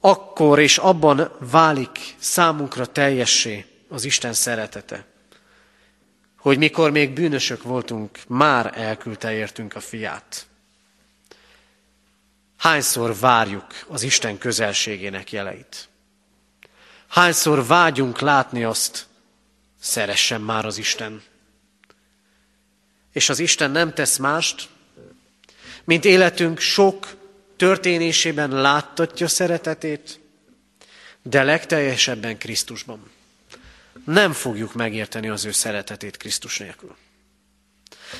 Akkor és abban válik számunkra teljessé az Isten szeretete, hogy mikor még bűnösök voltunk, már elküldte értünk a fiát. Hányszor várjuk az Isten közelségének jeleit? Hányszor vágyunk látni azt, szeressen már az Isten. És az Isten nem tesz mást, mint életünk sok történésében láttatja szeretetét, de legteljesebben Krisztusban. Nem fogjuk megérteni az ő szeretetét Krisztus nélkül.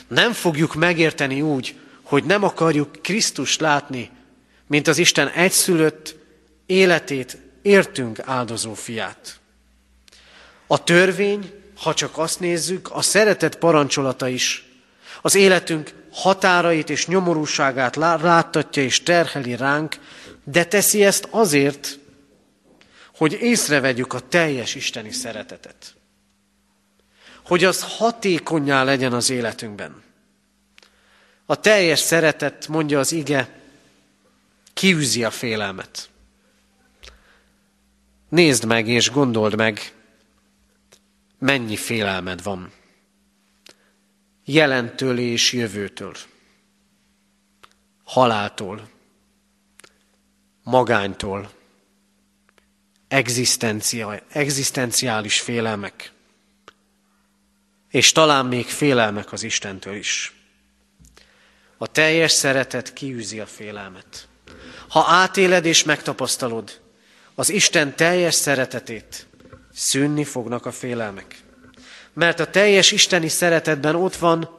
Nem fogjuk megérteni úgy, hogy nem akarjuk Krisztust látni mint az Isten egyszülött életét értünk áldozó fiát. A törvény, ha csak azt nézzük, a szeretet parancsolata is az életünk határait és nyomorúságát láttatja és terheli ránk, de teszi ezt azért, hogy észrevegyük a teljes isteni szeretetet. Hogy az hatékonyá legyen az életünkben. A teljes szeretet, mondja az ige, kiűzi a félelmet. Nézd meg és gondold meg, mennyi félelmed van. Jelentől és jövőtől. Haláltól. Magánytól. Egzisztencia, egzisztenciális félelmek. És talán még félelmek az Istentől is. A teljes szeretet kiűzi a félelmet. Ha átéled és megtapasztalod az Isten teljes szeretetét, szűnni fognak a félelmek. Mert a teljes isteni szeretetben ott van,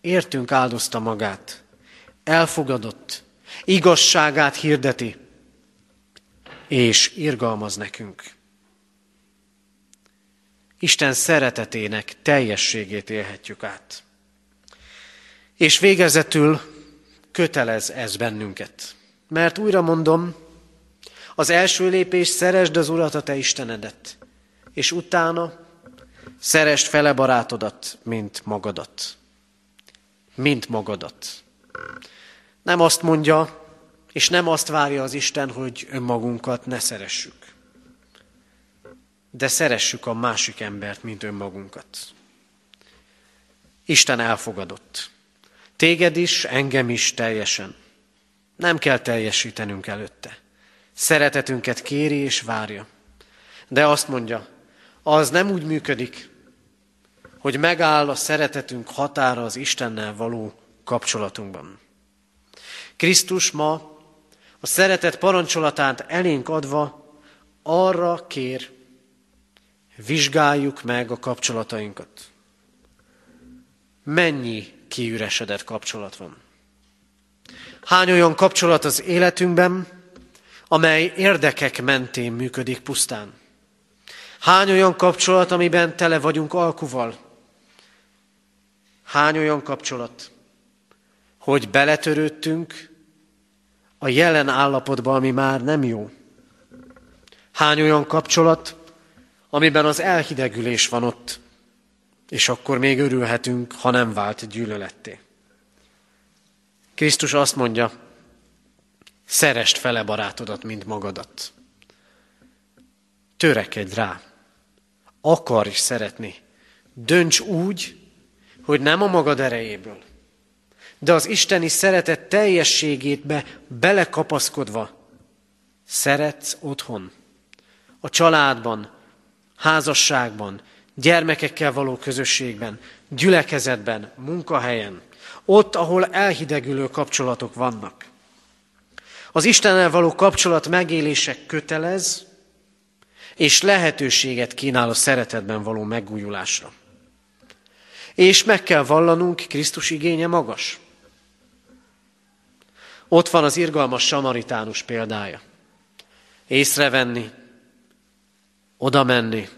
értünk áldozta magát, elfogadott, igazságát hirdeti, és irgalmaz nekünk. Isten szeretetének teljességét élhetjük át. És végezetül kötelez ez bennünket. Mert újra mondom, az első lépés szeresd az Urat, a te Istenedet, és utána szeresd fele barátodat, mint magadat. Mint magadat. Nem azt mondja, és nem azt várja az Isten, hogy önmagunkat ne szeressük. De szeressük a másik embert, mint önmagunkat. Isten elfogadott. Téged is, engem is teljesen. Nem kell teljesítenünk előtte. Szeretetünket kéri és várja. De azt mondja, az nem úgy működik, hogy megáll a szeretetünk határa az Istennel való kapcsolatunkban. Krisztus ma a szeretet parancsolatát elénk adva arra kér, vizsgáljuk meg a kapcsolatainkat. Mennyi kiüresedett kapcsolat van? Hány olyan kapcsolat az életünkben, amely érdekek mentén működik pusztán? Hány olyan kapcsolat, amiben tele vagyunk alkuval? Hány olyan kapcsolat, hogy beletörődtünk a jelen állapotba, ami már nem jó? Hány olyan kapcsolat, amiben az elhidegülés van ott, és akkor még örülhetünk, ha nem vált gyűlöletté. Krisztus azt mondja, szerest fele barátodat, mint magadat. Törekedj rá. Akarj szeretni. Dönts úgy, hogy nem a magad erejéből, de az isteni szeretet teljességétbe belekapaszkodva szeretsz otthon, a családban, házasságban, gyermekekkel való közösségben, gyülekezetben, munkahelyen, ott, ahol elhidegülő kapcsolatok vannak. Az Istennel való kapcsolat megélések kötelez, és lehetőséget kínál a szeretetben való megújulásra. És meg kell vallanunk, Krisztus igénye magas. Ott van az irgalmas samaritánus példája. Észrevenni, oda menni,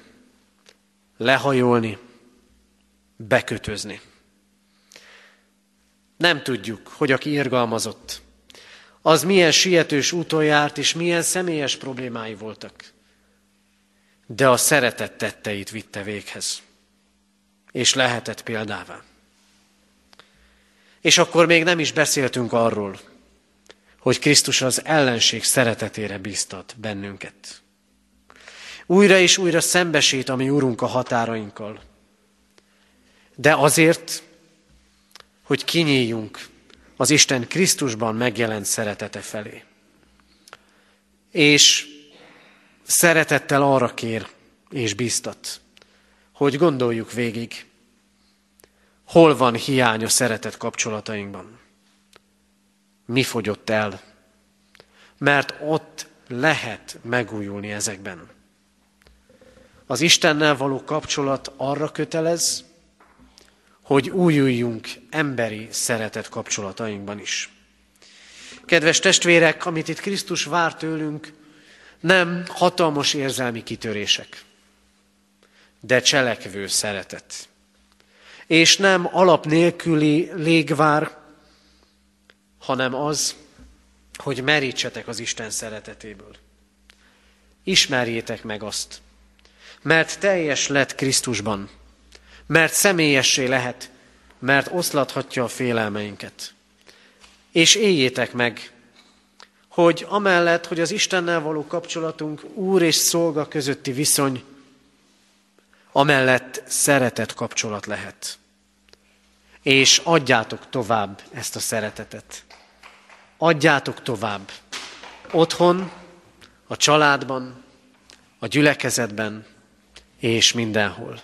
lehajolni, bekötözni. Nem tudjuk, hogy aki irgalmazott, az milyen sietős úton járt, és milyen személyes problémái voltak. De a szeretet tetteit vitte véghez, és lehetett példává. És akkor még nem is beszéltünk arról, hogy Krisztus az ellenség szeretetére bíztat bennünket. Újra és újra szembesít a mi Úrunk a határainkkal. De azért, hogy kinyíljunk az Isten Krisztusban megjelent szeretete felé. És szeretettel arra kér és biztat, hogy gondoljuk végig, hol van hiány a szeretet kapcsolatainkban. Mi fogyott el? Mert ott lehet megújulni ezekben. Az Istennel való kapcsolat arra kötelez, hogy újuljunk emberi szeretet kapcsolatainkban is. Kedves testvérek, amit itt Krisztus vár tőlünk, nem hatalmas érzelmi kitörések, de cselekvő szeretet. És nem alap nélküli légvár, hanem az, hogy merítsetek az Isten szeretetéből. Ismerjétek meg azt, mert teljes lett Krisztusban, mert személyessé lehet, mert oszlathatja a félelmeinket. És éljétek meg, hogy amellett, hogy az Istennel való kapcsolatunk úr és szolga közötti viszony, amellett szeretet kapcsolat lehet. És adjátok tovább ezt a szeretetet. Adjátok tovább. Otthon, a családban, a gyülekezetben és mindenhol.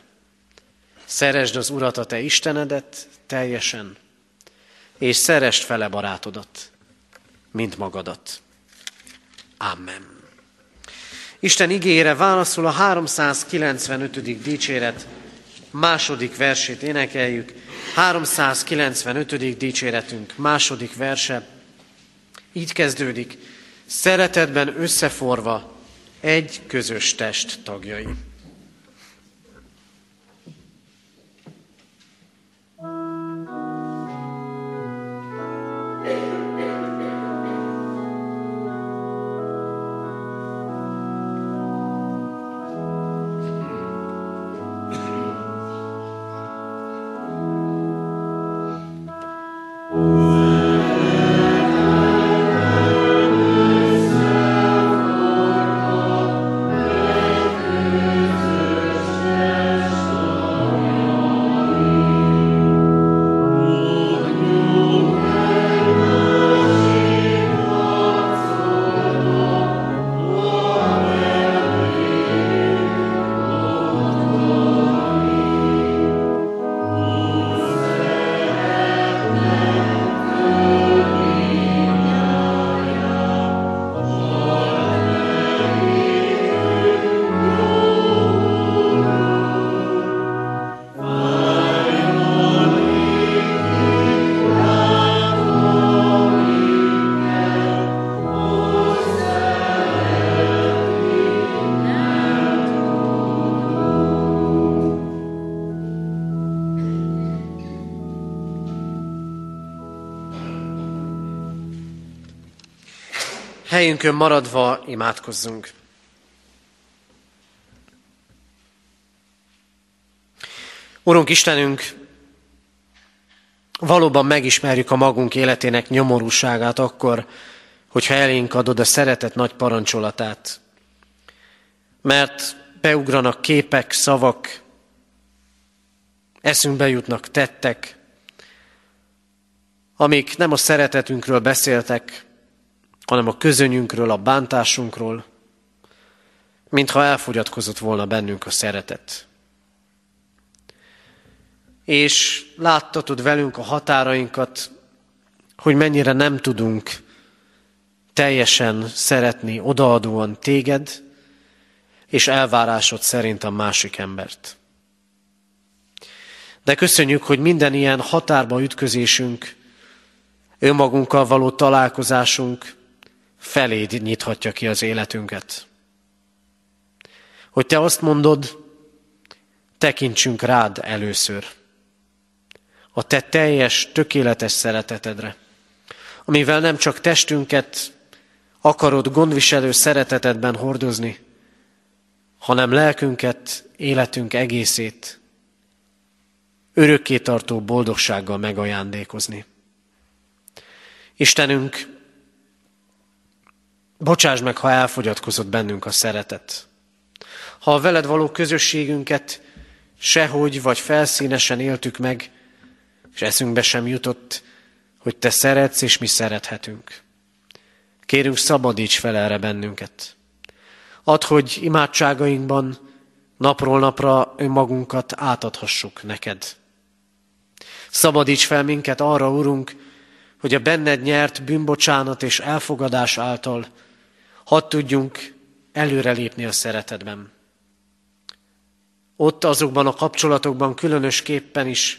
Szeresd az Urat, a te Istenedet teljesen, és szeresd fele barátodat, mint magadat. Amen. Isten igére válaszol a 395. dicséret második versét énekeljük. 395. dicséretünk második verse így kezdődik. Szeretetben összeforva egy közös test tagjai. Helyünkön maradva imádkozzunk. Urunk Istenünk, valóban megismerjük a magunk életének nyomorúságát akkor, hogyha elénk adod a szeretet nagy parancsolatát. Mert beugranak képek, szavak, eszünkbe jutnak tettek, amik nem a szeretetünkről beszéltek, hanem a közönyünkről, a bántásunkról, mintha elfogyatkozott volna bennünk a szeretet. És láttatod velünk a határainkat, hogy mennyire nem tudunk teljesen szeretni odaadóan téged, és elvárásod szerint a másik embert. De köszönjük, hogy minden ilyen határba ütközésünk, önmagunkkal való találkozásunk feléd nyithatja ki az életünket. Hogy te azt mondod, tekintsünk rád először. A te teljes, tökéletes szeretetedre, amivel nem csak testünket akarod gondviselő szeretetedben hordozni, hanem lelkünket, életünk egészét örökkétartó boldogsággal megajándékozni. Istenünk, bocsáss meg, ha elfogyatkozott bennünk a szeretet. Ha a veled való közösségünket sehogy vagy felszínesen éltük meg, és eszünkbe sem jutott, hogy te szeretsz, és mi szerethetünk. Kérünk, szabadíts fel erre bennünket. Add, hogy imádságainkban napról napra önmagunkat átadhassuk neked. Szabadíts fel minket arra, Urunk, hogy a benned nyert bűnbocsánat és elfogadás által hadd tudjunk előrelépni a szeretedben. Ott azokban a kapcsolatokban különösképpen is,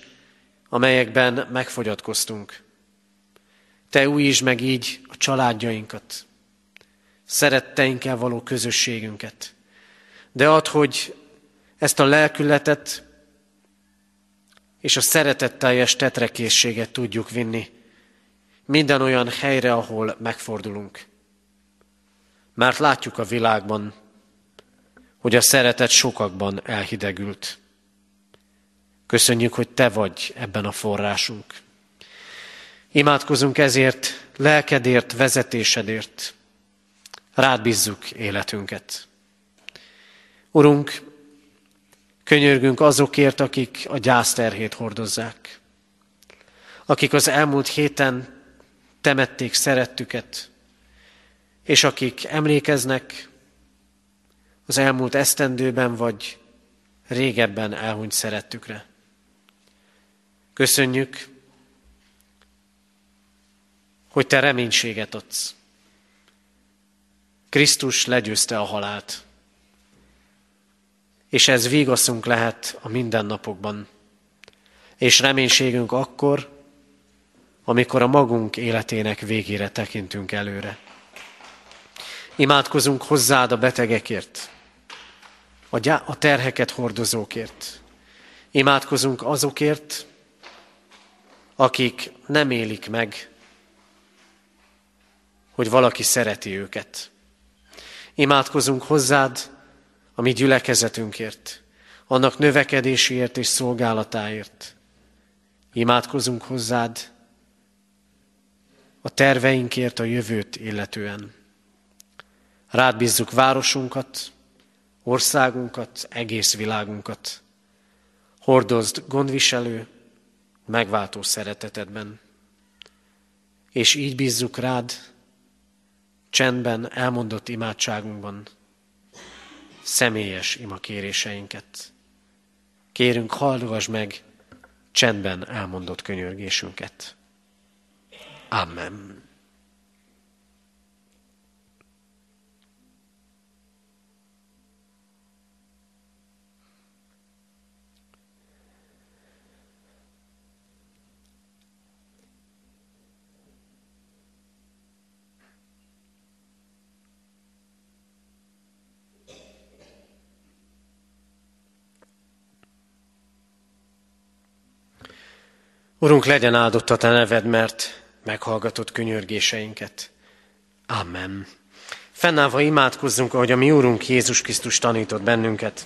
amelyekben megfogyatkoztunk. Te újítsd meg így a családjainkat, szeretteinkkel való közösségünket. De add, hogy ezt a lelkületet és a szeretetteljes tetrekészséget tudjuk vinni minden olyan helyre, ahol megfordulunk. Mert látjuk a világban, hogy a szeretet sokakban elhidegült. Köszönjük, hogy Te vagy ebben a forrásunk. Imádkozunk ezért, lelkedért, vezetésedért. Rád bízzuk életünket. Urunk, könyörgünk azokért, akik a gyászterhét hordozzák, akik az elmúlt héten temették szerettüket, és akik emlékeznek az elmúlt esztendőben vagy régebben elhunyt szerettükre. Köszönjük, hogy te reménységet adsz. Krisztus legyőzte a halált, és ez vigaszunk lehet a mindennapokban, és reménységünk akkor, amikor a magunk életének végére tekintünk előre. Imádkozunk hozzád a betegekért, a, a terheket hordozókért. Imádkozunk azokért, akik nem élik meg, hogy valaki szereti őket. Imádkozunk hozzád a mi gyülekezetünkért, annak növekedéséért és szolgálatáért. Imádkozunk hozzád a terveinkért a jövőt illetően. Rád bízzuk városunkat, országunkat, egész világunkat. Hordozd gondviselő, megváltó szeretetedben. És így bízzuk rád, csendben elmondott imádságunkban, személyes imakéréseinket. Kérünk, hallgass meg csendben elmondott könyörgésünket. Amen. Urunk, legyen áldott a Te neved, mert meghallgatott könyörgéseinket. Amen. Fennállva imádkozzunk, ahogy a mi Úrunk Jézus Krisztus tanított bennünket.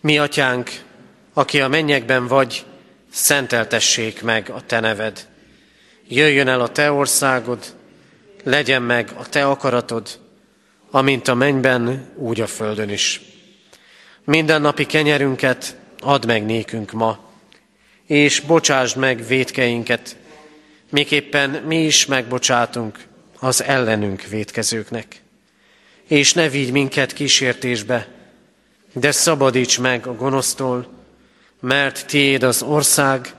Mi, Atyánk, aki a mennyekben vagy, szenteltessék meg a Te neved. Jöjjön el a Te országod, legyen meg a Te akaratod, amint a mennyben, úgy a földön is. Minden napi kenyerünket add meg nékünk ma, és bocsásd meg védkeinket, miképpen mi is megbocsátunk az ellenünk védkezőknek. És ne vigy minket kísértésbe, de szabadíts meg a gonosztól, mert tiéd az ország,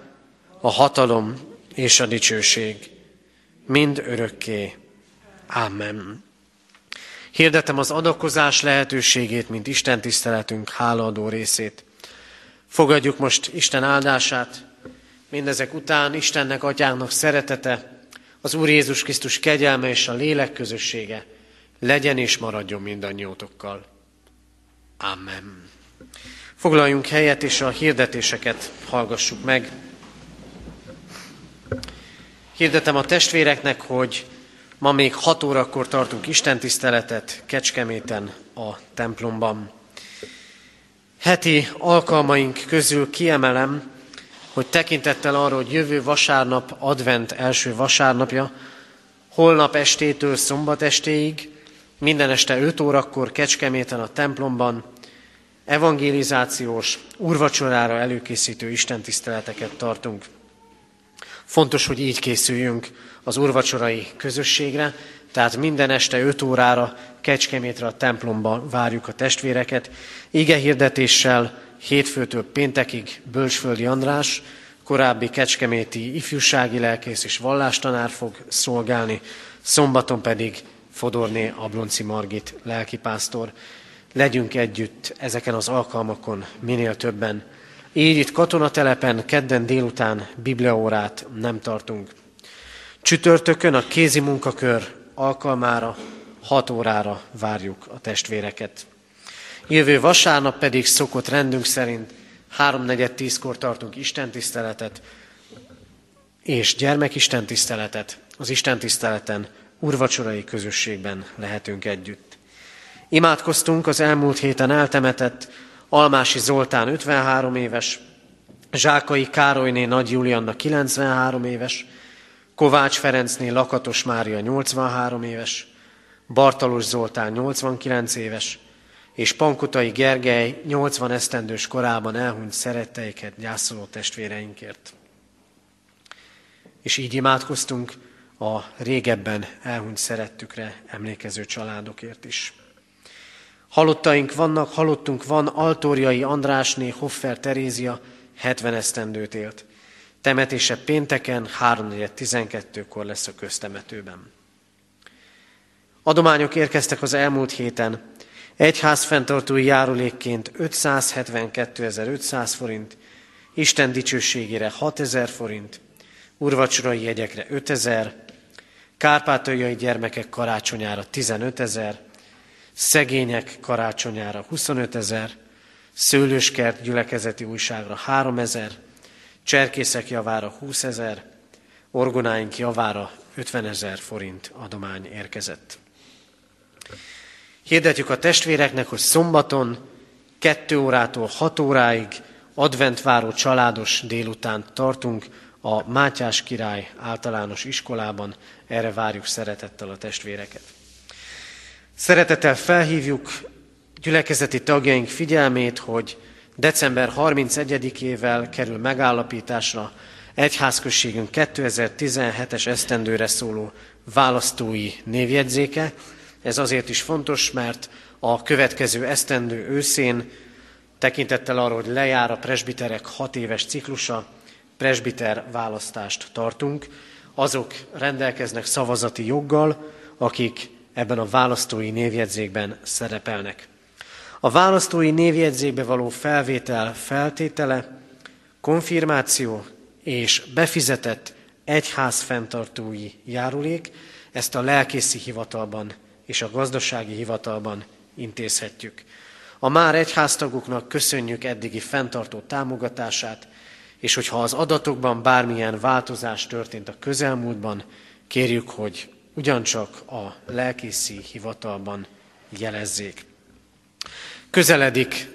a hatalom és a dicsőség, mind örökké. Amen. Hirdetem az adakozás lehetőségét, mint Isten tiszteletünk hálaadó részét. Fogadjuk most Isten áldását. Mindezek után Istennek, Atyának szeretete, az Úr Jézus Krisztus kegyelme és a lélek közössége legyen és maradjon mindannyiótokkal. Amen. Foglaljunk helyet, és a hirdetéseket hallgassuk meg. Hirdetem a testvéreknek, hogy ma még 6 órakor tartunk istentiszteletet Kecskeméten a templomban. Heti alkalmaink közül kiemelem, hogy tekintettel arra, hogy jövő vasárnap, advent első vasárnapja, holnap estétől szombat estéig, minden este 5 órakor Kecskeméten a templomban evangelizációs, urvacsorára előkészítő istentiszteleteket tartunk. Fontos, hogy így készüljünk az urvacsorai közösségre, tehát minden este 5 órára Kecskemétre a templomba várjuk a testvéreket. Ige hirdetéssel hétfőtől péntekig Bölcsföldi András, korábbi kecskeméti ifjúsági lelkész és vallástanár fog szolgálni, szombaton pedig Fodorné Ablonci Margit lelkipásztor. Legyünk együtt ezeken az alkalmakon minél többen. Így itt katonatelepen kedden délután bibliaórát nem tartunk. Csütörtökön a kézi munkakör alkalmára, 6 órára várjuk a testvéreket. Jövő vasárnap pedig szokott rendünk szerint 3.4.10-kor tartunk istentiszteletet és gyermekistentiszteletet. Az istentiszteleten urvacsorai közösségben lehetünk együtt. Imádkoztunk az elmúlt héten eltemetett Almási Zoltán 53 éves, Zsákai Károlyné Nagy Julianna 93 éves, Kovács Ferencné Lakatos Mária 83 éves, Bartalos Zoltán 89 éves, és Pankutai Gergely 80 esztendős korában elhunyt szeretteiket gyászoló testvéreinkért. És így imádkoztunk a régebben elhunyt szerettükre emlékező családokért is. Halottaink vannak, halottunk van, Altóriai Andrásné Hoffer Terézia 70 esztendőt élt. Temetése pénteken 3.12-kor lesz a köztemetőben. Adományok érkeztek az elmúlt héten. Egyház fenntartói járulékként 572.500 forint, Isten dicsőségére 6000 forint, urvacsorai jegyekre 5000, kárpátaljai gyermekek karácsonyára 15 ezer, szegények karácsonyára 25 ezer, szőlőskert gyülekezeti újságra 3 ezer, cserkészek javára 20 ezer, orgonáink javára 50 ezer forint adomány érkezett. Hirdetjük a testvéreknek, hogy szombaton 2 órától 6 óráig adventváró családos délután tartunk a Mátyás király általános iskolában. Erre várjuk szeretettel a testvéreket. Szeretettel felhívjuk gyülekezeti tagjaink figyelmét, hogy december 31-ével kerül megállapításra egyházközségünk 2017-es esztendőre szóló választói névjegyzéke, ez azért is fontos, mert a következő esztendő őszén tekintettel arra, hogy lejár a presbiterek hat éves ciklusa, presbiter választást tartunk. Azok rendelkeznek szavazati joggal, akik ebben a választói névjegyzékben szerepelnek. A választói névjegyzékbe való felvétel feltétele, konfirmáció és befizetett egyház fenntartói járulék, ezt a lelkészi hivatalban és a gazdasági hivatalban intézhetjük. A már egyháztagoknak köszönjük eddigi fenntartó támogatását, és hogyha az adatokban bármilyen változás történt a közelmúltban, kérjük, hogy ugyancsak a lelkészi hivatalban jelezzék. Közeledik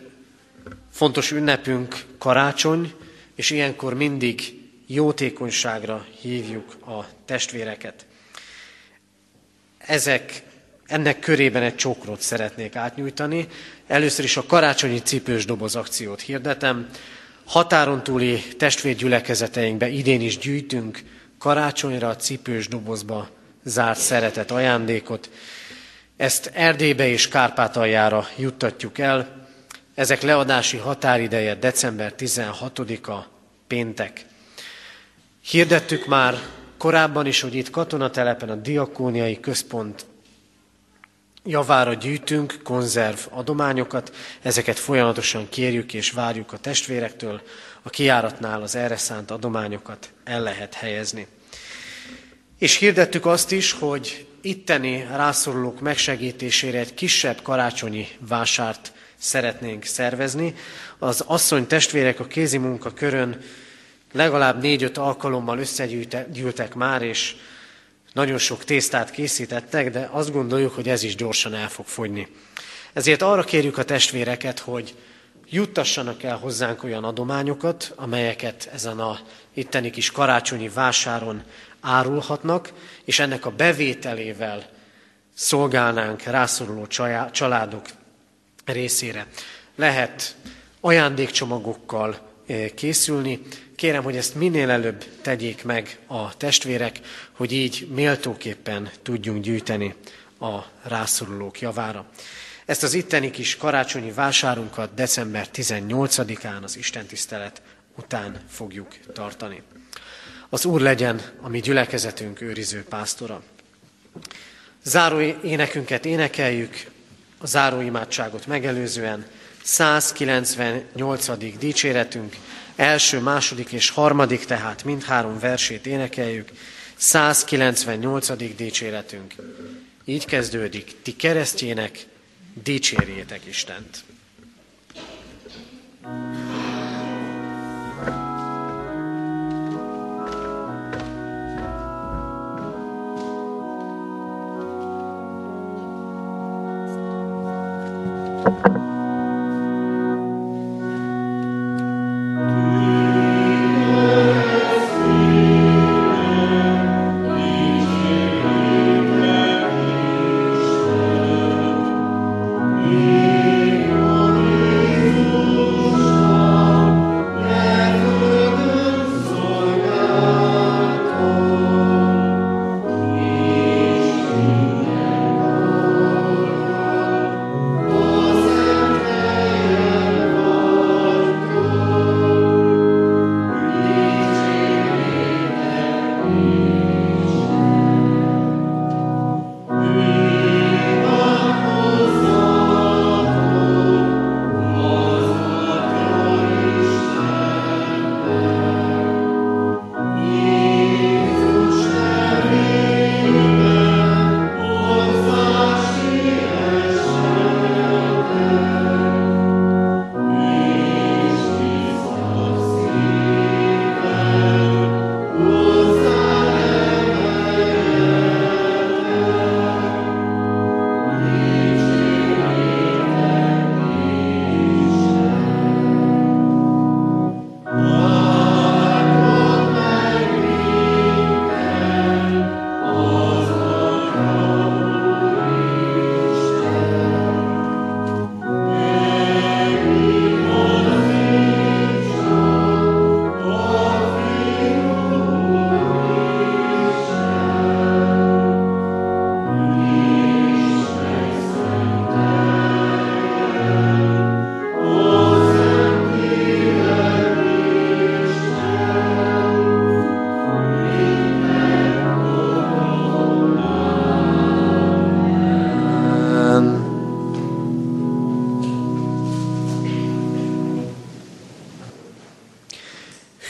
fontos ünnepünk karácsony, és ilyenkor mindig jótékonyságra hívjuk a testvéreket. Ezek ennek körében egy csokrot szeretnék átnyújtani. Először is a karácsonyi cipős doboz akciót hirdetem. Határon túli testvérgyülekezeteinkbe idén is gyűjtünk karácsonyra a cipős dobozba zárt szeretet ajándékot. Ezt Erdélybe és Kárpátaljára juttatjuk el. Ezek leadási határideje december 16-a péntek. Hirdettük már korábban is, hogy itt katonatelepen a diakóniai központ javára gyűjtünk konzerv adományokat, ezeket folyamatosan kérjük és várjuk a testvérektől, a kiáratnál az erre szánt adományokat el lehet helyezni. És hirdettük azt is, hogy itteni rászorulók megsegítésére egy kisebb karácsonyi vásárt szeretnénk szervezni. Az asszony testvérek a kézi munka körön legalább négy-öt alkalommal összegyűltek már, és nagyon sok tésztát készítettek, de azt gondoljuk, hogy ez is gyorsan el fog fogyni. Ezért arra kérjük a testvéreket, hogy juttassanak el hozzánk olyan adományokat, amelyeket ezen a itteni kis karácsonyi vásáron árulhatnak, és ennek a bevételével szolgálnánk rászoruló családok részére. Lehet ajándékcsomagokkal eh, készülni. Kérem, hogy ezt minél előbb tegyék meg a testvérek, hogy így méltóképpen tudjunk gyűjteni a rászorulók javára. Ezt az itteni kis karácsonyi vásárunkat december 18-án az Istentisztelet után fogjuk tartani. Az Úr legyen a mi gyülekezetünk őriző pásztora. Záró énekünket énekeljük, a záró imádságot megelőzően 198. dicséretünk, első, második és harmadik, tehát mindhárom versét énekeljük, 198. dicséretünk. Így kezdődik, ti keresztjének, dicsérjétek Istent.